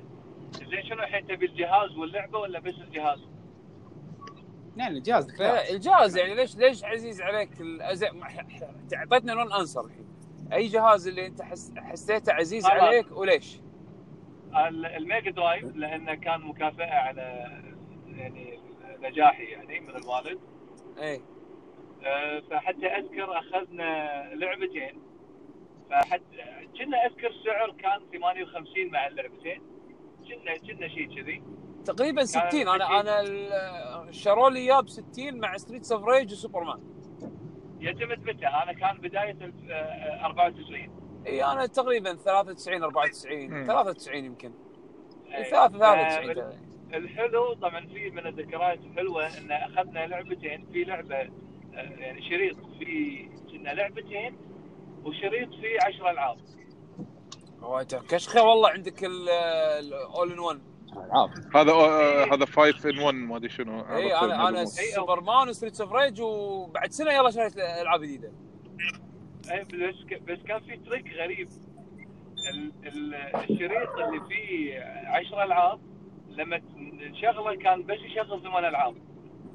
زين شنو الحين تبي الجهاز واللعبة ولا بس الجهاز؟ يعني الجهاز ذكريات الجهاز يعني ليش ليش عزيز عليك الأز- اعطيتنا long answer الحين أي جهاز اللي أنت حس... حسيته عزيز خلاص. عليك وليش؟ ال- ال Mega Drive لأنه كان مكافأة على يعني نجاحي يعني من الوالد إيه آه، فحتى أذكر أخذنا لعبتين. فحتى كنا أذكر السعر كان 58 مع اللعبتين. كنا كنا شيء كذي. تقريبا 60 أنا أنا شروا لي اياه ب 60 مع Streets of Rage و Superman. يعتمد متى؟ أنا كان بداية ال- آه، 94 إي أنا تقريبا 93 94 مم. 93 يمكن. أي. 93 آه،. الحلو طبعا في من الذكريات الحلوة إن أخذنا لعبتين. في لعبة آه، يعني شريط في كنا لعبتين وشريط فيه 10 ألعاب. هو أنت كشخه والله عندك ال all in 1 ألعاب. هذا هذا 5 in 1 ما أدري شنو. إي أنا أنا سوبرمان و Streets of Rage وبعد سنة يلا شريت ألعاب جديدة. أي بس بس كان في trick غريب. ال- ال- الشريط اللي فيه 10 ألعاب لما نشغله كان بس يشغل ثمان ألعاب.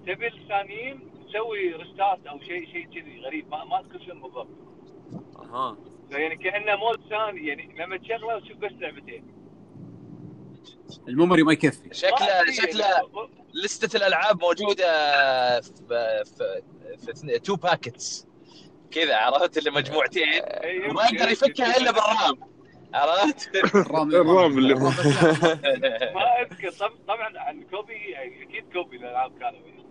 تبي الثانيين تسوي restart أو شيء شيء كذي غريب. ما ما أذكر شنو بالضبط. أها. فيعني كأنه mode ثاني. يعني لما تشغله تشوف بس لعبتين. ال memory ما يكفي. شكله شكله يعني. لستة الألعاب موجودة في في في two packets كذا عرفت؟ اللي مجموعتين. إيه، وما يقدر يفكها إلا بال RAM. عرفت؟ ال RAM ال RAM اللي- ما أذكر. طب- طبعا عن copy أكيد copy الألعاب كانوا يعني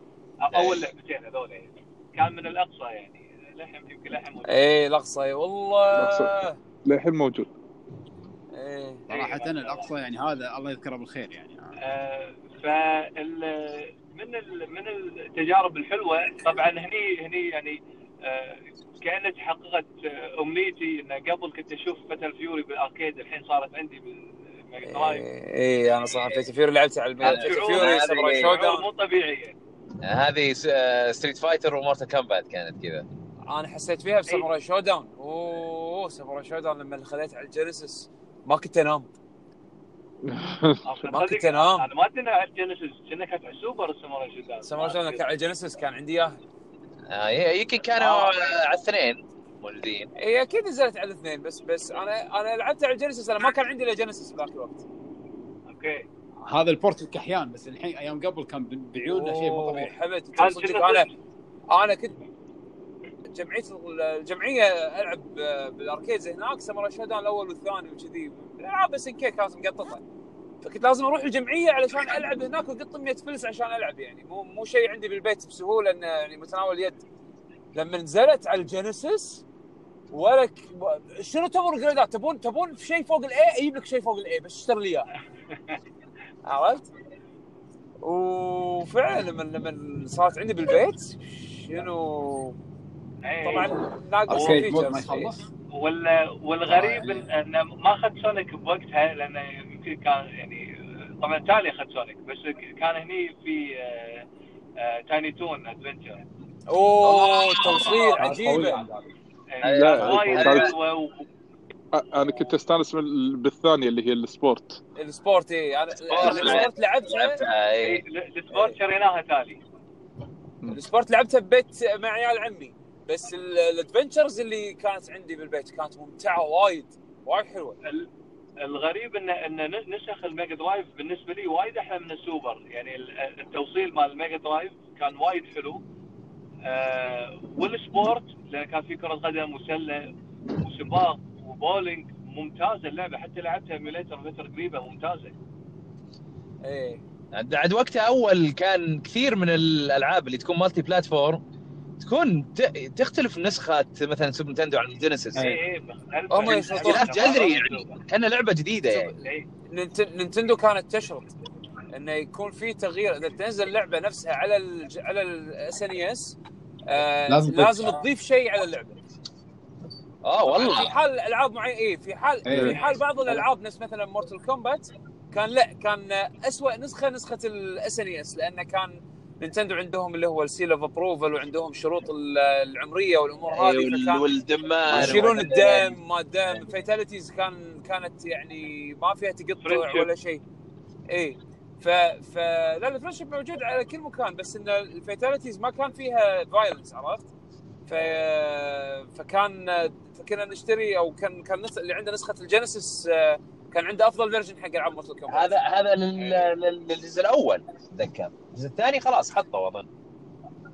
اول لعبتين هذول يعني. كان من الأقصى يعني. للحين يمكن للحين موجود. اي الأقصى اي والله. للحين موجود. إيه. صراحة الأقصى يعني هذا الله يذكره بالخير يعني. آه، فال من ال- من التجارب الحلوة طبعا هني هني يعني آه، كانها تحققت آه، أمنيتي. إن قبل كنت أشوف Fatal Fury بال arcade الحين صارت عندي بال Mega Drive اي أنا صراحة Fury لعبت على شعور- Fury مو طبيعي يعني. هذه Street Fighter و Mortal Kombat كانت كذا. أنا حسيت فيها ب Samurai Shodown. أوه Samurai Shodown لما خذيت على ال Genesis ما كنت أنام. ما كنت أنام. أنا ما ادري على ال Genesis كنا كانت على ال Super ال Samurai Shodown. Samurai Shodown كان على ال Genesis كان عندي اياها آه يمكن كانوا آه. على الاثنين موجودين. اي أكيد نزلت على الاثنين بس بس أنا أنا لعبت على ال Genesis أنا ما كان عندي إلا Genesis بذاك الوقت. أوكي. هذا ال port الكحيان بس الحين أيام قبل كان بعيوننا شيء مو طبيعي. حمد صدق أنا أنا كنت جمعية الجمعية ألعب بال arcades هناك Samurai Shodown الأول والثاني وكذي. العاب SNK كانت مقططة. فكنت لازم أروح الجمعية علشان ألعب هناك واقط 100 فلس عشان ألعب يعني. مو مو شيء عندي بالبيت بسهولة إنه يعني متناول اليد لما نزلت على ال Genesis ولك شنو تبون grade ات تبون تبون شيء فوق ال A أجيب لك شيء فوق ال A بس اشتري لي إياه. عرفت؟ وفعلا لما لما صارت عندي بالبيت شنو؟ إيه. طبعا ناقص features يخلص. وال والغريب آه، إن- انه ما أخذ Sonic بوقتها لأنه يمكن كان يعني طبعا تالي أخذ Sonic بس كان هني في آه، آه، Tiny Toon Adventures. أوه توصيل عجيبة. لا، وايد أنا كنت أستانس بالثانية اللي هي ال Sports. ال Sports اي أنا ال Sports لعبتها لعبتها إيه، اي ال- ال Sports شريناها تالي. ال sports لعبتها ببيت مع عيال عمي بس ال- ال adventures اللي كانت عندي بالبيت كانت ممتعة وايد وايد حلوة. ال- الغريب ان إن ن- نسخ الميجا درايف بالنسبة لي وايد أحلى من السوبر. يعني ال- التوصيل مال الميجا درايف كان وايد حلو. آه وال sports لأن كان في كرة قدم وسلة وسباق. وبولينج ممتازة اللعبة حتى لعبتها emulator فتره قريبة ممتازة. إيه. عاد وقتها أول كان كثير من الألعاب اللي تكون multi-platform تكون ت- تختلف نسخه مثلا سوبر نتندو عن الجينيسيس اي اي. هم جذري يعني كأنها لعبة جديدة يعني. إي. نينت- نينتندو كانت تشرط إنه يكون في تغيير. إذا تنزل اللعبه نفسها على ال على ال SNES لازم تضيف. لازم تضيف شيء على اللعبة. آه في والله حال ألعاب معينة اي في حال إيه. في حال بعض الألعاب نفس مثلا مورتال كومبات كان لا كان اسوء نسخة نسخة ال SNES لأنه كان نينتندو عندهم اللي هو ال seal of approval وعندهم شروط ال- العمرية والأمور هذه إيه، وال- فكان والدمار يشيلون الدم ما الدم fatalities كان كانت يعني ما فيها تقطع. ولا شيء اي ف ف لا ال friendship موجود على كل مكان بس إن ال fatalities ما كان فيها violence عرفت؟ ف فكان فكنا نشتري أو كان كان نسخ اللي عنده نسخة الجينيسيس كان عنده أفضل version حق ألعاب مورتال كومبات هذا هذا لل- لل- للجزء الأول أتذكر. الجزء الثاني خلاص حطوا أظن.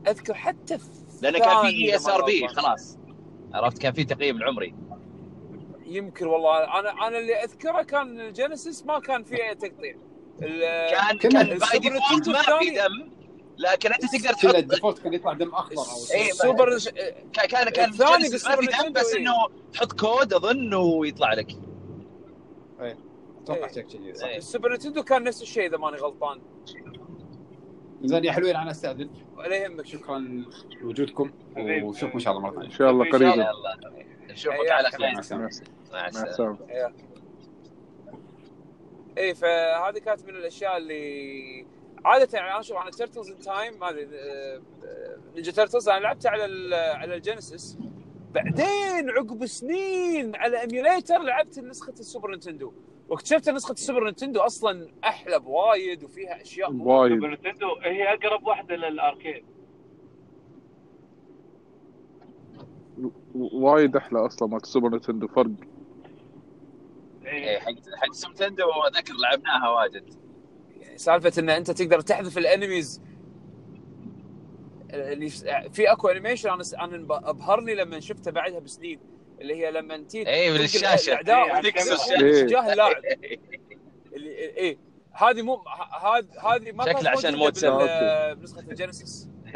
أذكر حتى في لأنه كان في إذا ESRB. خلاص. عرفت؟ كان في تقييم العمري يمكن والله. أنا أنا اللي أذكره كان الجينيسيس ما كان فيه أي تقطيع كان كان by default ما في دم. لكن أنت تقدر تحط ال default كان يطلع دم أخضر أو إيه، السوبر كان كان كان الثاني جلسة بالسوبر ما في دم بس إيه. إنه تحط كود أظن ويطلع لك. أتوقع إيه. شيء كذي. صح. إيه. السوبر نينتندو كان نفس الشيء إذا ماني غلطان. زين يا حلوين أنا أستأذن. ولا يهمك. شكرا لوجودكم وشوفكم إن شاء الله مرة إن ثانية شاء الله إن شاء الله. قريبا نشوفك إيه، على خير. مع السلامة. مع مع السلامة. إيه. إيه فهذه كانت من الأشياء اللي عادة يعني أنا أشوف أنا Turtles in Time هذه نينجا تيرتلز أنا لعبتها على ال على الجينيسيس بعدين عقب سنين على emulator لعبت نسخة السوبر نينتندو. واكتشفت ان نسخة السوبر نينتندو أصلا أحلى بوايد وفيها أشياء وايد. سوبر نتندو هي أقرب واحدة لل arcade. وايد أحلى أصلا مال السوبر نتندو فرق. إيه. إيه، حق حق سوبر نتندو أذكر لعبناها واجد. سالفة إن أنت تقدر تحذف الأنميز. اللي في أكو انيميشن أنا أنا أبهرني لما شفته بعدها بسنين اللي هي لما أنت اي من الشاشة. الأعداء اتجاه اللاعب اللي إيه هذه مو هذه هذه ما شكله كانت عشان مود بال- سبعة. بنسخه الجينيسيس.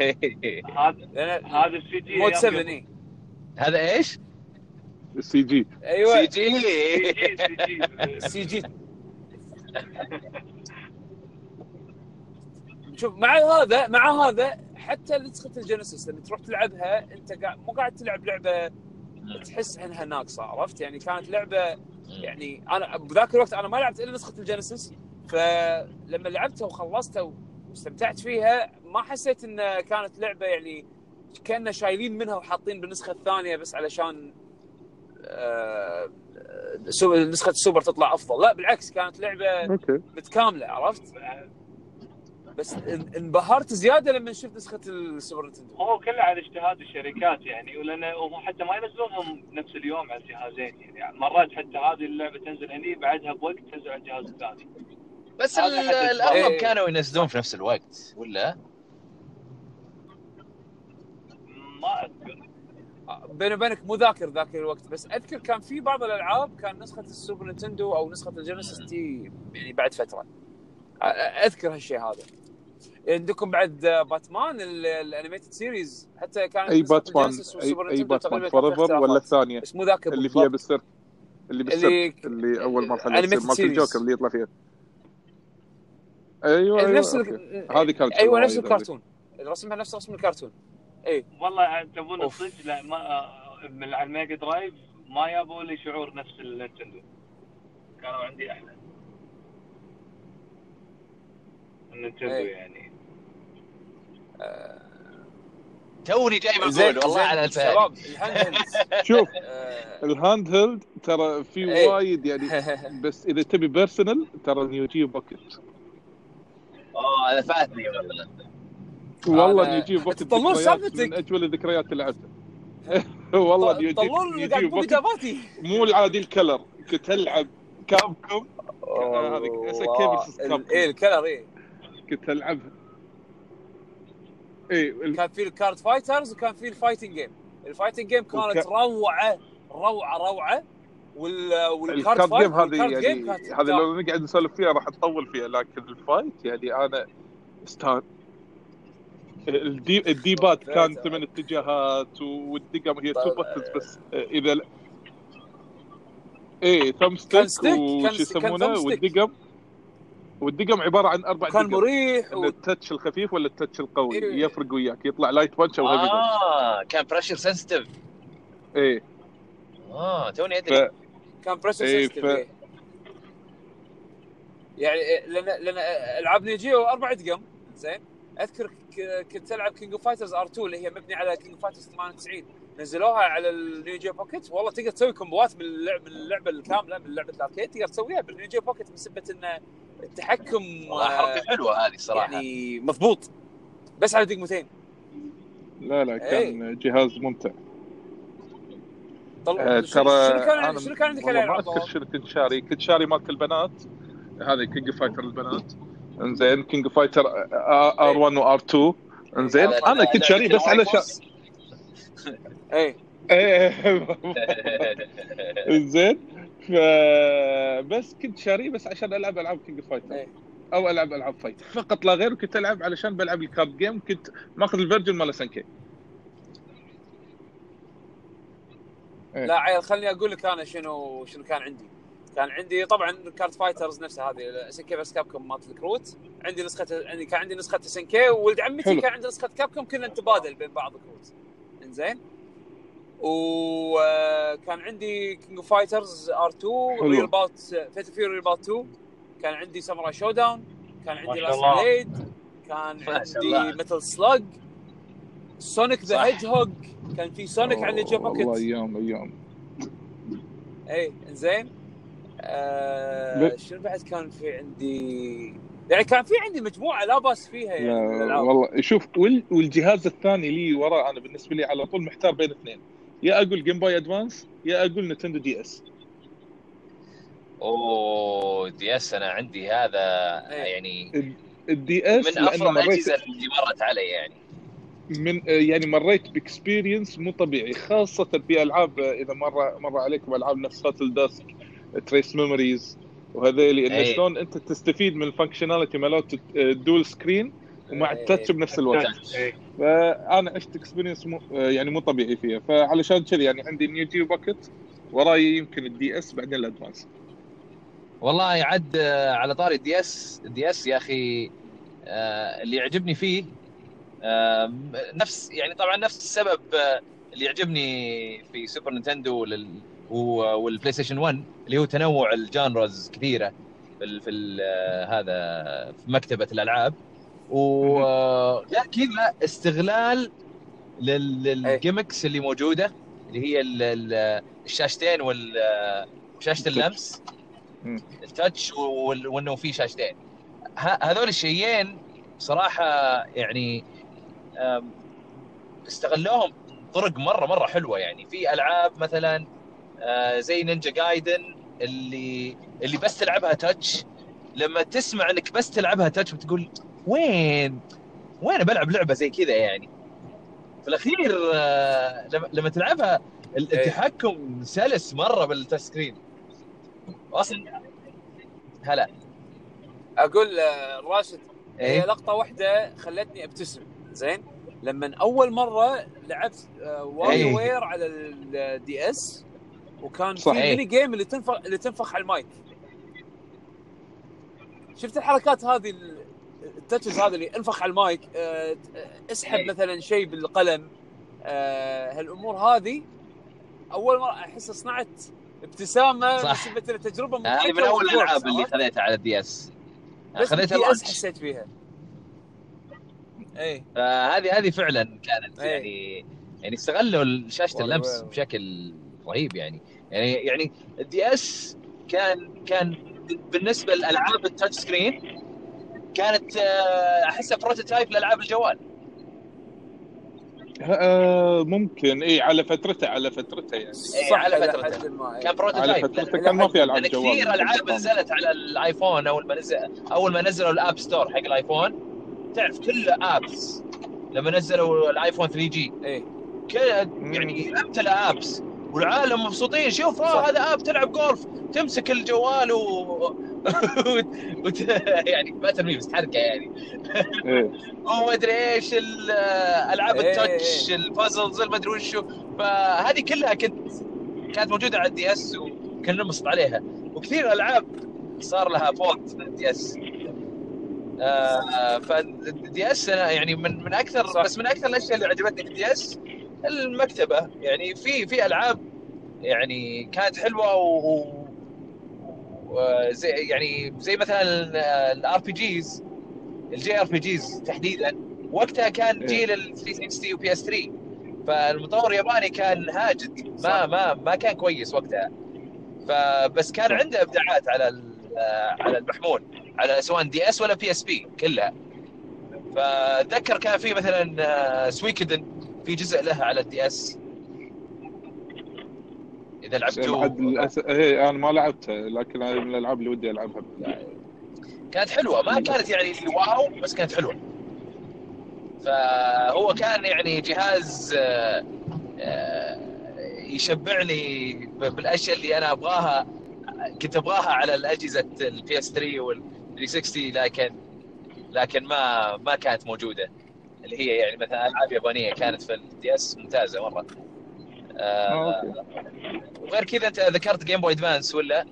هذا السي جي مود أيام 7 قبل. اي هذا إيش؟ السي جي. أيوه. جي. سي جي سي جي. سي جي. شوف مع هذا مع هذا حتى نسخة الجينيسيس لما تروح تلعبها أنت قاعد مو قاعد تلعب لعبة تحس إنها ناقصة عرفت؟ يعني كانت لعبة يعني أنا بذاك الوقت أنا ما لعبت إلا نسخة الجينيسيس فلما لعبتها وخلصتها واستمتعت فيها ما حسيت إن كانت لعبة يعني كنا شايلين منها وحاطين بالنسخة الثانية بس علشان آه، سو- نسخة السوبر تطلع أفضل. لا بالعكس كانت لعبة متكاملة عرفت؟ بس إن- انبهرت زيادة لما شفت نسخة السوبر نتندو. هو كله على اجتهاد الشركات يعني ولأن هم حتى ما ينزلونهم نفس اليوم على الجهازين يعني. مرات حتى هذه اللعبة تنزل هني بعدها بوقت تنزل على الجهاز الثاني. بس الأغلب إيه. كانوا ينزلون في نفس الوقت ولا؟ ما أذكر. بيني وبينك مو ذاكر ذاك الوقت بس أذكر كان في بعض الألعاب كان نسخة السوبر نينتندو أو نسخة الجينيسيس تي يعني بعد فترة. أذكر هالشيء هذا. عندكم بعد باتمان ال- ال Animated Series حتى كانت أي باتمان اي, أي باتمان. كان فور ولا. الثانية؟ بس مو ذاكر اللي فيها بالسيرك اللي بالسيرك اللي اللي أول مرحلة مالت. الجوكر اللي يطلع فيها. أيوه أيوه نفس أوكي. ال... هذه كانت أيوه نفس الكرتون رسمها نفس رسم الكرتون اي والله تبون. الصدق لا ما من على الميجا درايف ما جابوا لي شعور نفس النينتندو كانوا عندي أحلى. النينتندو إيه. يعني. توني جاي زين بقول والله على ال handhelds شوف آه، ال handheld ترى في إيه. وايد يعني بس إذا تبي personal ترى نيو جيو بوكيت اوه هذا فاتني والله. والله أنا- نيو جيو بوكيت تطلون سالفتك. من اجمل الذكريات اللي لعبتها والله نيو جيو نيو قاعد إجاباتي. مو العادي الكلر. كنت ألعب كابكم هذه كابكم. إيه الكلر إيه. كنت ألعبها. اي كان في الكارد فايترز وكان في الفايتنج جيم. الفايتنج جيم كانت وك- روعة روعة روعة. وال والكارد جيم هذه يعني هذه لو نقعد نسولف فيها راح نطول فيها لكن الفايت يعني أنا استان الدي الديبات كان ثمان اتجاهات والدقم هي تو بتنز بس إذا إيه ثم ستيك وش يسمونه. والدقم والدقم عبارة عن أربع كان دقم. مريح و... التتش الخفيف ولا التتش القوي؟ إيه. يفرق وياك يطلع لايت بانش أو هيفي بانش آه كان بريشر سنسيتيف إيه. آه توني ف... ادري كان pressure إيه، system ف- إيه. يعني إيه، لأن لأن ألعاب نيو جيو أربع دقم زين. أذكر ك- كنت ألعب King of Fighters R 2 اللي هي مبنيه على King of Fighters 98 نزلوها على النيو جيو بوكيت والله تقدر تسوي كومبوات من اللعبه من اللعبة الكاملة من لعبة ال arcade تقدر تسويها بالنيو جيو بوكيت بسبة إن التحكم والله آه، حركه حلوة هذه الصراحه يعني مضبوط. بس على دقمتين. لا لا كان جهاز ممتع. طل... آه، شنو ترى شنو كان شنو كان عندك ما أذكر؟ شنو كنت شاري. كنت شاري مالت البنات. هذه King Fighter البنات. إنزين King Fighter R 1 و R 2 إنزين أنا كنت شاريه بس علشان اي إيه. انزين ف بس كنت شاريه بس عشان ألعب ألعاب King Fighter. أو ألعب ألعاب fight فقط لا غير كنت ألعب علشان بلعب ال card game كنت ماخذ ال version مال SNK إيه. لا عيل خليني أقول لك أنا شنو شنو كان عندي. كان عندي طبعا Card Fighters نفسها هذه SNK vs Capcom مالت الكروت عندي نسخة عندي كان عندي نسخة SNK وولد عمتي حلو. كان عنده نسخة Capcom كنا نتبادل بين بعض الكروت إنزين؟ وكان عندي King of Fighters R 2 حلو. Real Bout Fatal Fury Real Bout 2 كان عندي Samurai Shodown كان عندي Last. Blade كان عندي. Metal Slug Sonic the. Hedgehog كان في سونيك على نيو جيو والله بوكيت أيام أيام اي إنزين آه شنو بعد كان في عندي يعني كان في عندي مجموعة لا بأس فيها يعني لا والله شوف وال- والجهاز الثاني لي وراه أنا بالنسبة لي على طول محتار بين اثنين يا أقول Game Boy Advance يا أقول Nintendo DS أوه دي اس أنا عندي هذا إيه. يعني الدي اس من أفضل الأجهزة اللي مرت علي يعني من يعني مريت بإكسبيرينس مو طبيعي خاصة في العاب إذا مر مر عليكم ألعاب نفس هاتل داسك تريس ميموريز وهذيلي انه أي. شلون أنت تستفيد من الفانكشناليتي مالت الدول سكرين ومع أي. التاتش بنفس الوقت إيه. فأنا عشت اكسبيرينس مو يعني مو طبيعي فيها فعلشان كذي يعني عندي نيو جيو باكت وراي يمكن ال DS بعدين ال Advance والله عد آه، على طاري ال DS ال DS يا أخي آه، اللي يعجبني فيه آه، نفس يعني طبعا نفس السبب اللي يعجبني في سوبر نينتندو والبلاي ستيشن 1 اللي هو تنوع ال genres كثيرة في في هذا في مكتبة الألعاب وغير كذا استغلال لل- لل gimmicks اللي موجودة اللي هي ال- ال- الشاشتين وال شاشة اللمس. ال touch وإنه في شاشتين. هذول الشيئين صراحة يعني استغلوهم بطرق مرة مرة حلوة يعني. في ألعاب مثلا آه، زي Ninja Gaiden اللي اللي بس تلعبها touch. لما تسمع إنك بس تلعبها touch بتقول وين وين بلعب لعبة زي كذا يعني في الأخير آه، لما- تلعبها إيه. التحكم سلس مرة بال touch screen أصلا هلا أقول آه، راشد هي إيه لقطة واحدة خلتني أبتسم زين لما أول مرة لعبت واي إيه. Ware على ال DS وكان. في إيه. mini game اللي تنفخ اللي تنفخ على المايك شفت الحركات هذه ال touches هذه اللي انفخ على المايك آه، اسحب إيه. مثلا شيء بالقلم آه، هالأمور هذه أول مرة أحس صنعت ابتسامة صح. التجربه هذه من أول الالعاب اللي خذيتها على ال DS بس خذيتها بال DS حسيت فيها إيه فهذه هذه فعلا كانت إيه. يعني يعني استغلوا شاشة اللمس. بشكل رهيب يعني يعني يعني ال DS كان كان بالنسبة لألعاب ال touch screen كانت آه، أحسها prototype لألعاب الجوال. آه ممكن. اي على فترته على فترته يعني. إيه، صح على فترته. ما، إيه. كان على prototype فترته لا- كان ما في ألعاب جوال. كثير ألعاب نزلت على الآيفون أول ما نزل أول ما نزلوا ال App Store حق الآيفون. تعرف كل apps لما نزلوا ال iPhone 3G إيه. كان يعني امتلأ apps والعالم مبسوطين شوف. آه هذا app تلعب جولف تمسك الجوال و, وت... يعني ما ترميه بس تحركه يعني إيه. وما أدري إيش ال- العاب إيه، ال touch. ال puzzles ما أدري وشو فهذه كلها كنت كانت موجودة على ال DS وكنا ننبسط عليها وكثير ألعاب صار لها port ال DS آه فال DS أنا يعني من من أكثر صح. بس من أكثر الأشياء اللي عجبتني في ال DS المكتبة. يعني في في ألعاب يعني كانت حلوة و وزي يعني زي مثلا ال RPGs ال JRPGs تحديدا. وقتها كان إيه. جيل ال 360 و PS3 فالمطور الياباني كان هاجد. ما صح. ما ما كان كويس وقتها. فبس كان. عنده إبداعات على على المحمول على سواء DS ولا PSP كلها. فأتذكر كان في مثلا آه، Suikoden في جزء لها على ال DS. إذا لحد لعبته الأس... إيه أنا ما لعبته لكن هذه من الألعاب اللي ودي ألعبها. كانت حلوة ما كانت يعني واو بس كانت حلوة. فهو كان يعني جهاز آه، آه، يشبعني بالأشياء اللي أنا أبغاها كنت أبغاها على الأجهزة ال PS3 وال 360 لكن لكن ما ما كانت موجودة. اللي هي يعني مثلا ألعاب يابانية كانت في ال DS ممتازة مرة آه، آه. وغير كذا أنت ذكرت Game Boy Advance ولا؟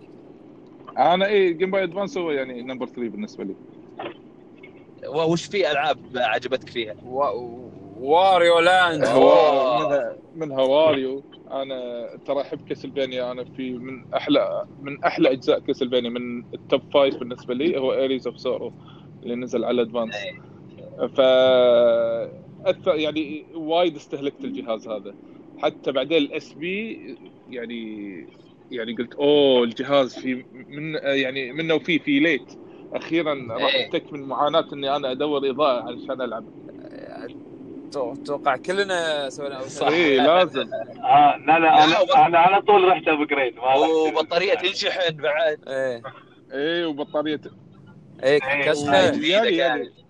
أنا اي Game Boy Advance هو يعني number 3 بالنسبة لي وش في ألعاب عجبتك فيها؟ و... Wario Land منها منها واريو أنا ترى أحب Castlevania أنا في من أحلى من أحلى أجزاء Castlevania من ال top five بالنسبة لي هو Aria of Sorrow اللي نزل على Advance إيه. ف أثر يعني وايد استهلكت الجهاز هذا حتى بعدين ال SP يعني يعني قلت أوه الجهاز في من يعني منه وفيه في light أخيرا راح إيه. افتك من معاناة إني أنا أدور إضاءة علشان ألعب أتوقع كلنا سوينا. صح. اي لازم آه لا لا أنا أنا على طول رحت upgrade وبطاريه تنشحن بعد إيه إيه وبطاريه إيه إيه. كشخه جديدة يعني كانت.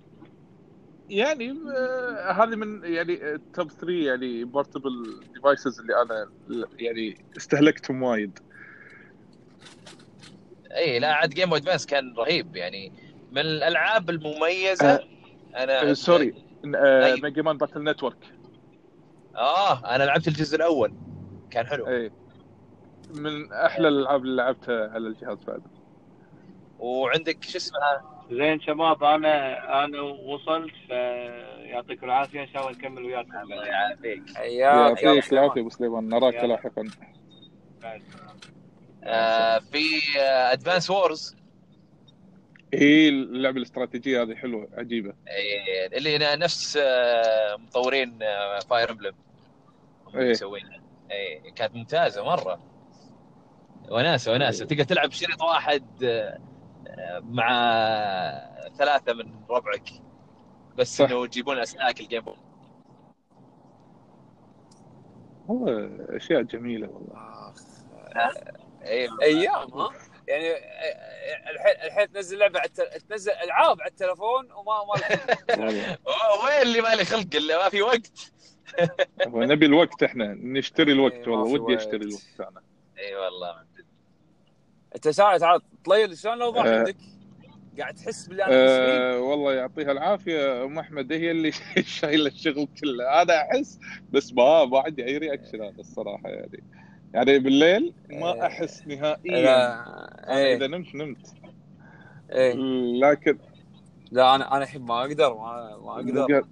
يعني آه، هذه من يعني top 3 يعني portable devices اللي أنا يعني استهلكتهم وايد. إي لا عاد Game Advance كان رهيب يعني. من الألعاب المميزة أنا آه، sorry آه،. Mega Man Battle Network آه أنا لعبت الجزء الأول. كان حلو. إيه من أحلى الألعاب اللي لعبتها على الجهاز بعد. وعندك شو اسمها؟ زين شباب أنا أنا وصلت فيعطيكم العافية إن شاء الله نكمل وياكم الله يعافيك. يعطيك العافيه ابو سليمان نراك. لاحقا. آه في Advance Wars هي اللعبة الاستراتيجية هذه حلوة عجيبة. اللي ن- نفس آه، مطورين Fire Emblem إيه. مسوينها اي كانت ممتازة مرة. وناسة وناسة. تقدر تلعب بشريط واحد آه، مع ثلاثة من ربعك بس صح. إنه يجيبون اسلاك ال game والله أشياء جميلة والله. اي أيام ها يعني آه، الحين الحين تنزل لعبة على. تنزل ألعاب على التلفون وما ما وين اللي ما لي خلق إلا ما في وقت هو نبي الوقت إحنا نشتري الوقت إيه، والله ودي. أشتري الوقت أنا إي والله من جد. انت ساعه تعال طليل شلون الاوضاع آه. عندك؟ قاعد تحس باللي أنا؟ أه والله يعطيها العافية أم أحمد. هي اللي شايلة الشغل كله. أنا أحس بس ما ما عندي أي رياكشن هذا الصراحة يعني. يعني بالليل ما آه. أحس نهائيا. إيه. إذا نمت نمت. إيه. لكن لا أنا أنا الحين ما أقدر ما, ما أقدر.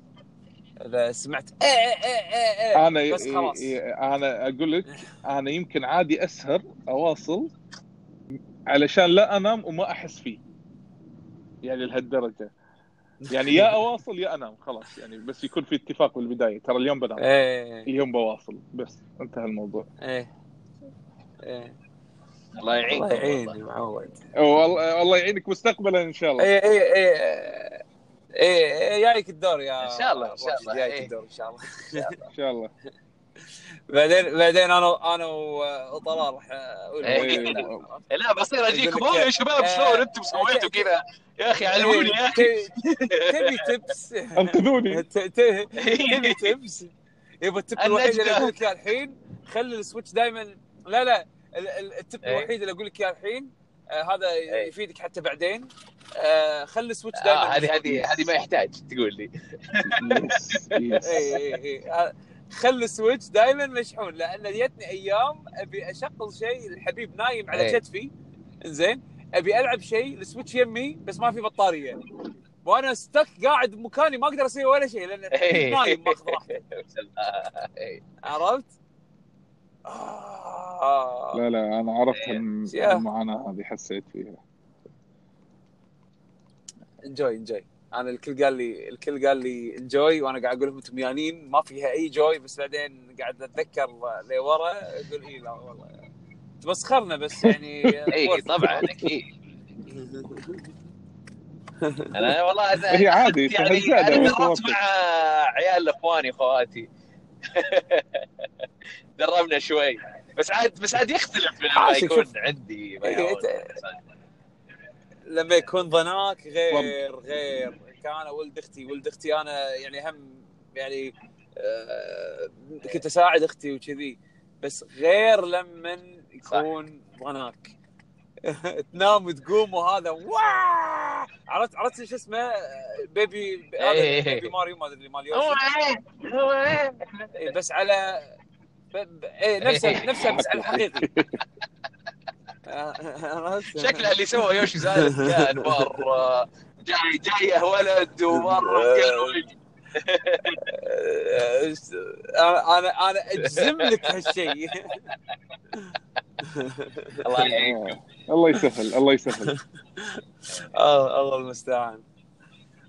إذا سمعت إيه إيه إيه إيه أنا بس خلاص. أنا أقول لك أنا يمكن عادي أسهر أواصل علشان لا انام وما احس فيه. يعني لهالدرجة. يعني يا أواصل يا أنام خلاص. يعني بس يكون في اتفاق بالبداية. ترى اليوم بنام إيه. اليوم بواصل. بس انتهى الموضوع. إيه. إيه. الله يعينك. الله. يعيني معود. والله والله يعينك مستقبلا إن شاء الله. إيه إيه إيه إيه إيه جايك الدور يا إن شاء الله، إن شاء الله، جايك إيه. الدور. إن شاء الله. إن شاء الله. بعدين بعدين أنا أنا وطلال راح أقول إيه. لك. لا بصير اجيكم يقول لك "أوه يا شباب آه، شلون أنتم آه، سويتوا كذا؟ يا أخي علموني يا أخي. إيه، تبي تبس. أنقذوني. تبي تبس. يبا ال tip الوحيد اللي. أقول لك إياه الحين خلي ال Switch دائما لا لا ال- ال- ال tip إيه. الوحيد اللي أقول لك إياه الحين آه هذا إيه. يفيدك حتى بعدين. آه خلي ال Switch آه، دائما هذه هذه هذه ما يحتاج تقول لي. خلي ال Switch دائما مشحون لأن جتني أيام أبي أشغل شيء الحبيب نايم على إيه. كتفي زين أبي ألعب شيء ال Switch يمي بس ما في بطارية وأنا ستك قاعد بمكاني ما أقدر أسوي ولا شيء لأن إيه. نايم ماخذ راحته إيه. عرفت؟ آه. لا لا أنا عرفت. المعاناة هذه حسيت فيها انجوي انجوي أنا الكل قال لي الكل قال لي انجوي وأنا قاعد أقول لهم أنتم ميانين ما فيها أي جوي بس بعدين قاعد أتذكر لورا أقول اي لا والله تمسخرنا بس يعني اي. طبعا أكيد أنا والله أنا هي عادي يعني أنا واقف. مع عيال إخواني إخواتي دربنا شوي بس عاد بس عاد يختلف لما عاشق، يكون. عندي ما إيه،. لما يكون ضناك غير غير كان ولد أختي ولد أختي أنا يعني هم يعني آه، كنت أساعد أختي وكذي بس غير لما يكون ضناك تنام وتقوم وهذا واه عرفت عرفت شو اسمه بيبي هذا. بيبي ماريو ما ادري مال بس على. إيه نفسه نفسه بس على الحقيقي؟ شكله اللي سوى يوشي زاد كان مرة جاي جاية ولد ومرة كان ولد. أنا أنا أجزم لك هالشيء الله يعين آه. الله يسهل الله يسهل آه، الله المستعان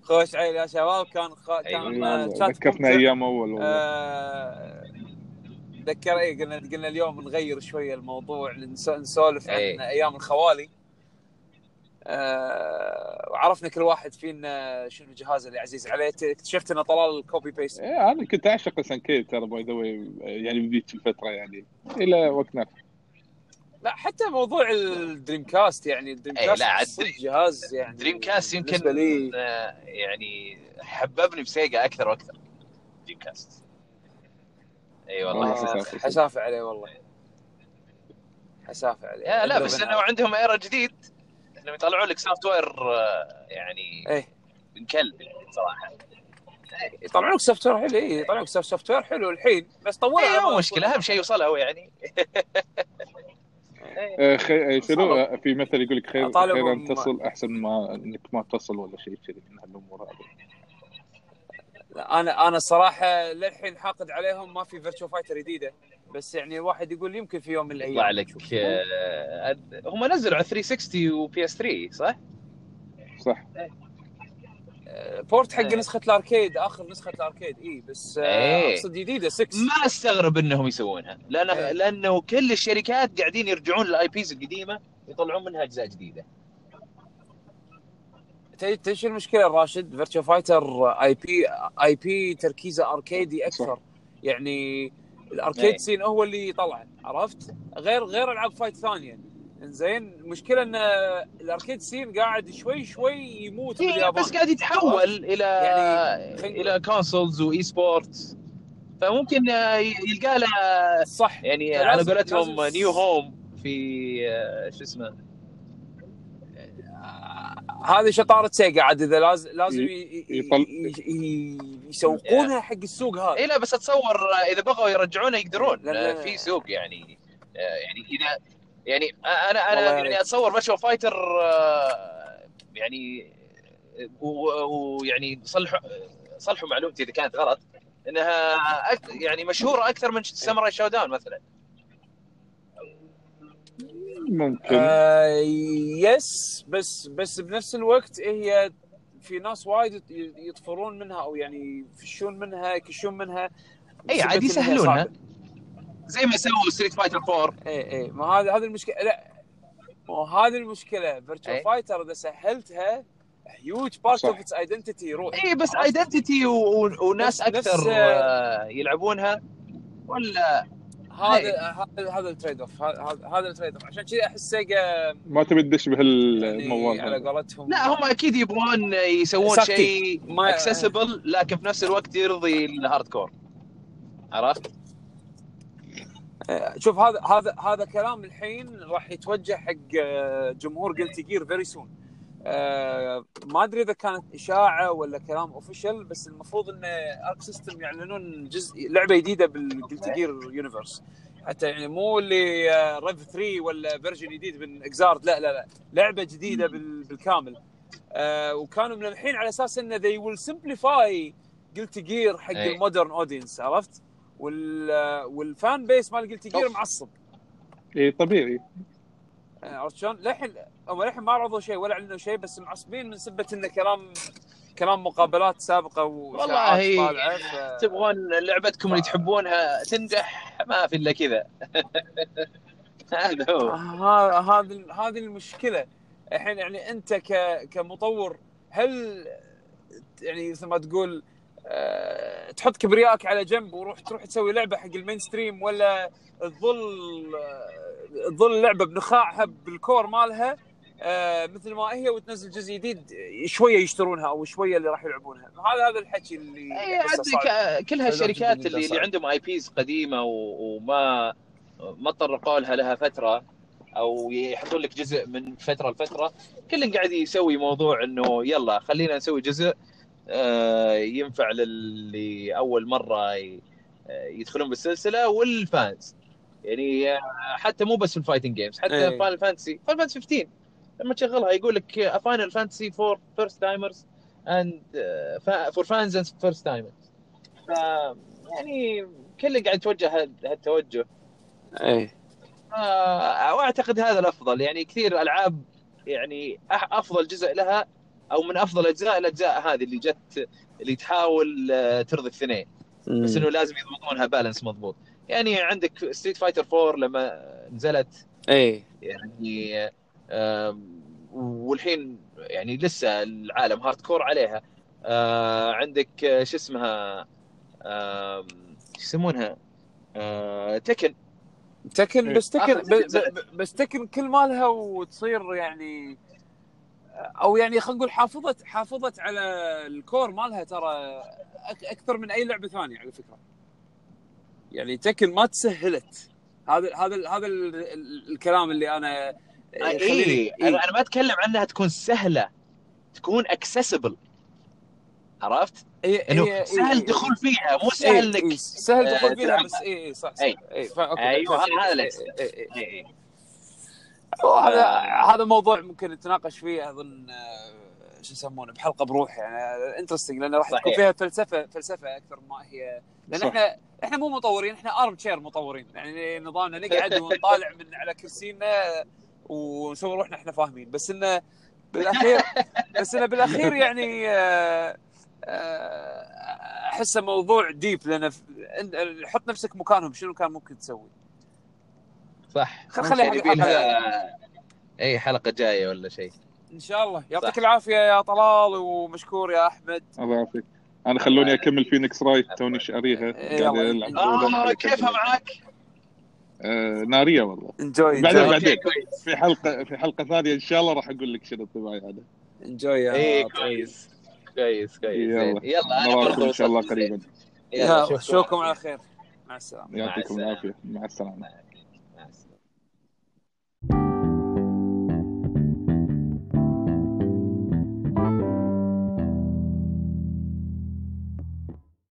خوش عيل يا شباب كان. كان آه،. أيام أول والله آه، ذكر إيه قلنا قلنا اليوم نغير شوية الموضوع نس- نسولف عن إيه. أيام الخوالي. آه، وعرفنا كل واحد فينا شنو الجهاز اللي عزيز عليه. اكتشفت إنه طلال copy paste إيه أنا كنت أعشق SNK ترى by the يعني بذيك الفترة يعني إلى وقتنا. لا حتى موضوع ال Dreamcast يعني ال Dreamcast لا، عاد جهاز يعني دريم كاست يمكن لي آه، يعني حببني ب Sega أكثر وأكثر. Dreamcast إي والله. آه،. حسافة عليه والله. حسافة عليه. لا بس. إنه عندهم era جديد. انهم يطلعوا لك software آه، يعني إيه. من كلب يعني صراحة يطلعون لك software حلو إيه، يطلعون لك software حلو الحين بس طولها اي مو مشكلة أهم شيء يوصلوا يعني. آه، خي... آه، شنو آه، في مثل يقول لك خير خير ان تصل احسن ما إنك ما تصل ولا شيء كذي من هالامور هذه. أنا أنا الصراحه للحين حاقد عليهم ما في Virtua Fighter جديدة بس يعني الواحد يقول يمكن في يوم من الأيام يطلع لك. آه، هم نزلوا على 360 و PS3 صح؟ صح آه، port حق إيه. نسخة ال arcade آخر نسخة ال arcade اي بس آه، إيه. أقصد جديدة 6 ما استغرب إنهم يسوونها لأن إيه. لأنه كل الشركات قاعدين يرجعون لل IPs القديمة يطلعون منها أجزاء جديدة تدري المشكلة؟ راشد Virtua Fighter IP IP تركيزه arcade ي أكثر. يعني ال arcade. scene هو اللي يطلع عرفت؟ غير غير ألعاب fight ثانية. زين المشكلة إن ال arcade scene قاعد شوي شوي يموت إيه، باليابان. بس قاعد يتحول إلى يعني إلى consoles و eSports فممكن يلقى له صح. يعني على قولتهم نيو هوم في آه، شو اسمه هذه شطارة سيجا عاد إذا لازم لازم يسوقونها حق السوق هذا اي لا بس أتصور إذا بغوا يرجعونه يقدرون لا، لا. في سوق يعني آه، يعني إذا يعني أنا أنا يعني. أتصور Virtua Fighter آه، يعني ويعني صلحوا صلحوا معلومتي إذا كانت غلط إنها أك- يعني مشهورة أكثر من Samurai Shodown مثلا ممكن آه yes بس بس بنفس الوقت هي في ناس وايد يط- يطفرون منها أو يعني يفشون منها يكشون منها اي بسبب عاد إنها يسهلونها. زي ما سووا Street Fighter 4 اي اي ما هذا هذه المشكلة لا مو هذه المشكلة Virtua. Fighter إذا سهلتها huge part. of its identity يروح اي بس؟ identity وناس نفس- نفس- أكثر آه، يلعبونها ولا هذا هذا هذا ال trade off هذا هذا ال trade off عشان كذي أحس سيجا ما تبي تدش يعني بهالموال على. قولتهم لا هم أكيد يبغون يسوون. شيء ما- accessible لكن في نفس الوقت يرضي ال hardcore عرفت؟ آه، شوف هذا هذا هذا كلام الحين راح يتوجه حق آه، جمهور Guilty Gear very soon ما أدري إذا كانت إشاعة ولا كلام official بس المفروض إن Arc System يعلنون جزء لعبة جديدة بال Guilty Gear universe حتى يعني مو اللي Rev 3 ولا version جديد من Xrd لا لا لا. لعبة جديدة بال- بالكامل. آه، وكانوا ملمحين على أساس انه they will simplify Guilty Gear حق. ال modern audience عرفت؟ وال وال fan base مال Guilty Gear. معصب. اي طبيعي. عرفت شلون؟ للحين هم للحين ما عرضوا شيء ولا أعلنوا شيء بس معصبين من سبة انه كلام كلام مقابلات سابقة والله طالعة ف... تبغون لعبتكم اللي تحبونها تنجح ما في إلا كذا هذا هو ها- هذه هذه المشكلة الحين يعني أنت ك... كمطور هل يعني مثل ما تقول. تحط كبريائك على جنب وروح تروح تسوي لعبة حق ال mainstream ولا تظل آه، تظل اللعبه بنخاعها بال core مالها آه مثل ما هي وتنزل جزء جديد شوية يشترونها أو شوية اللي راح يلعبونها. هذا هذا الحكي اللي ك- كل هالشركات اللي, اللي صعب. عندهم IPs قديمة و- وما ما تطرقوا لها لها فترة أو يحطون لك جزء من فترة لفترة. كل قاعد يسوي موضوع إنه يلا خلينا نسوي جزء آه، ينفع للي أول مرة آه، يدخلون بالسلسلة وال fans. يعني آه، حتى مو بس في ال fighting games حتى إيه. Final Fantasy Final Fantasy 15 لما تشغلها يقول لك Final Fantasy for first timers and for fans and first timers ف يعني كله قاعد يتوجه هال- هالتوجه. إيه. آه، واعتقد هذا الأفضل. يعني كثير ألعاب يعني أفضل جزء لها أو من أفضل أجزاء الأجزاء هذه اللي جت اللي تحاول آه، ترضي الاثنين. بس إنه لازم يضبطونها balance مضبوط. يعني عندك Street Fighter 4 لما نزلت. إيه. يعني والحين يعني لسه العالم hardcore عليها. آه، عندك آه، شو اسمها؟ شو يسمونها؟ تكن تكن. بس تكن بس تكن كل مالها وتصير يعني أو يعني خلينا نقول حافظت حافظت على الكور مالها ترى أكثر من أي لعبة ثانية على فكرة يعني تكن ما تسهلت هذا هذا هذا ال- ال- الكلام اللي أنا اي يخليني- أنا أنا ما أتكلم عنها تكون سهلة تكون accessible عرفت؟ هي إنه هي- سهل هي- الدخول فيها مو إيه، سهل إيه، إنك سهل آه، دخول فيها تلعبها. بس اي اي صح صح. اي فهمت. هذا إيه،. إيه، إيه. إيه. هذا آه. هذا موضوع ممكن نتناقش فيه أظن آه، شو يسمونه بحلقة بروح يعني interesting لأن راح تكون. فيها فلسفة فلسفة أكثر ما هي لأن صح. إحنا إحنا مو مطورين إحنا armchair مطورين يعني نظامنا نقعد ونطالع من على كرسينا ونسوي روحنا إحنا فاهمين بس إنه بالاخير بس إنه بالأخير يعني آه، آه، أحسه موضوع deep لأن حط نفسك مكانهم شنو كان ممكن تسوي صح. خل- خليها أي حلقة جاية ولا شيء. إن شاء الله. يعطيك. العافية يا طلال ومشكور يا أحمد. الله يعافيك. أنا خلوني أكمل Phoenix Wright توني شاريها إيه، قاعد آه أولى. كيفها معاك؟ آه نارية والله. إنجوي بعدين بعدين. في حلقه في حلقة ثانية إن شاء الله راح أقول لك شنو انطباعي هذا. إنجوي يا اي طيب. كويس. كويس كويس. يلا. زين. يلا أنا نراكم برضو إن شاء الله قريبا. يلا أشوفكم على خير. مع السلامة. يعطيكم. العافية. مع السلامه مع السلامة.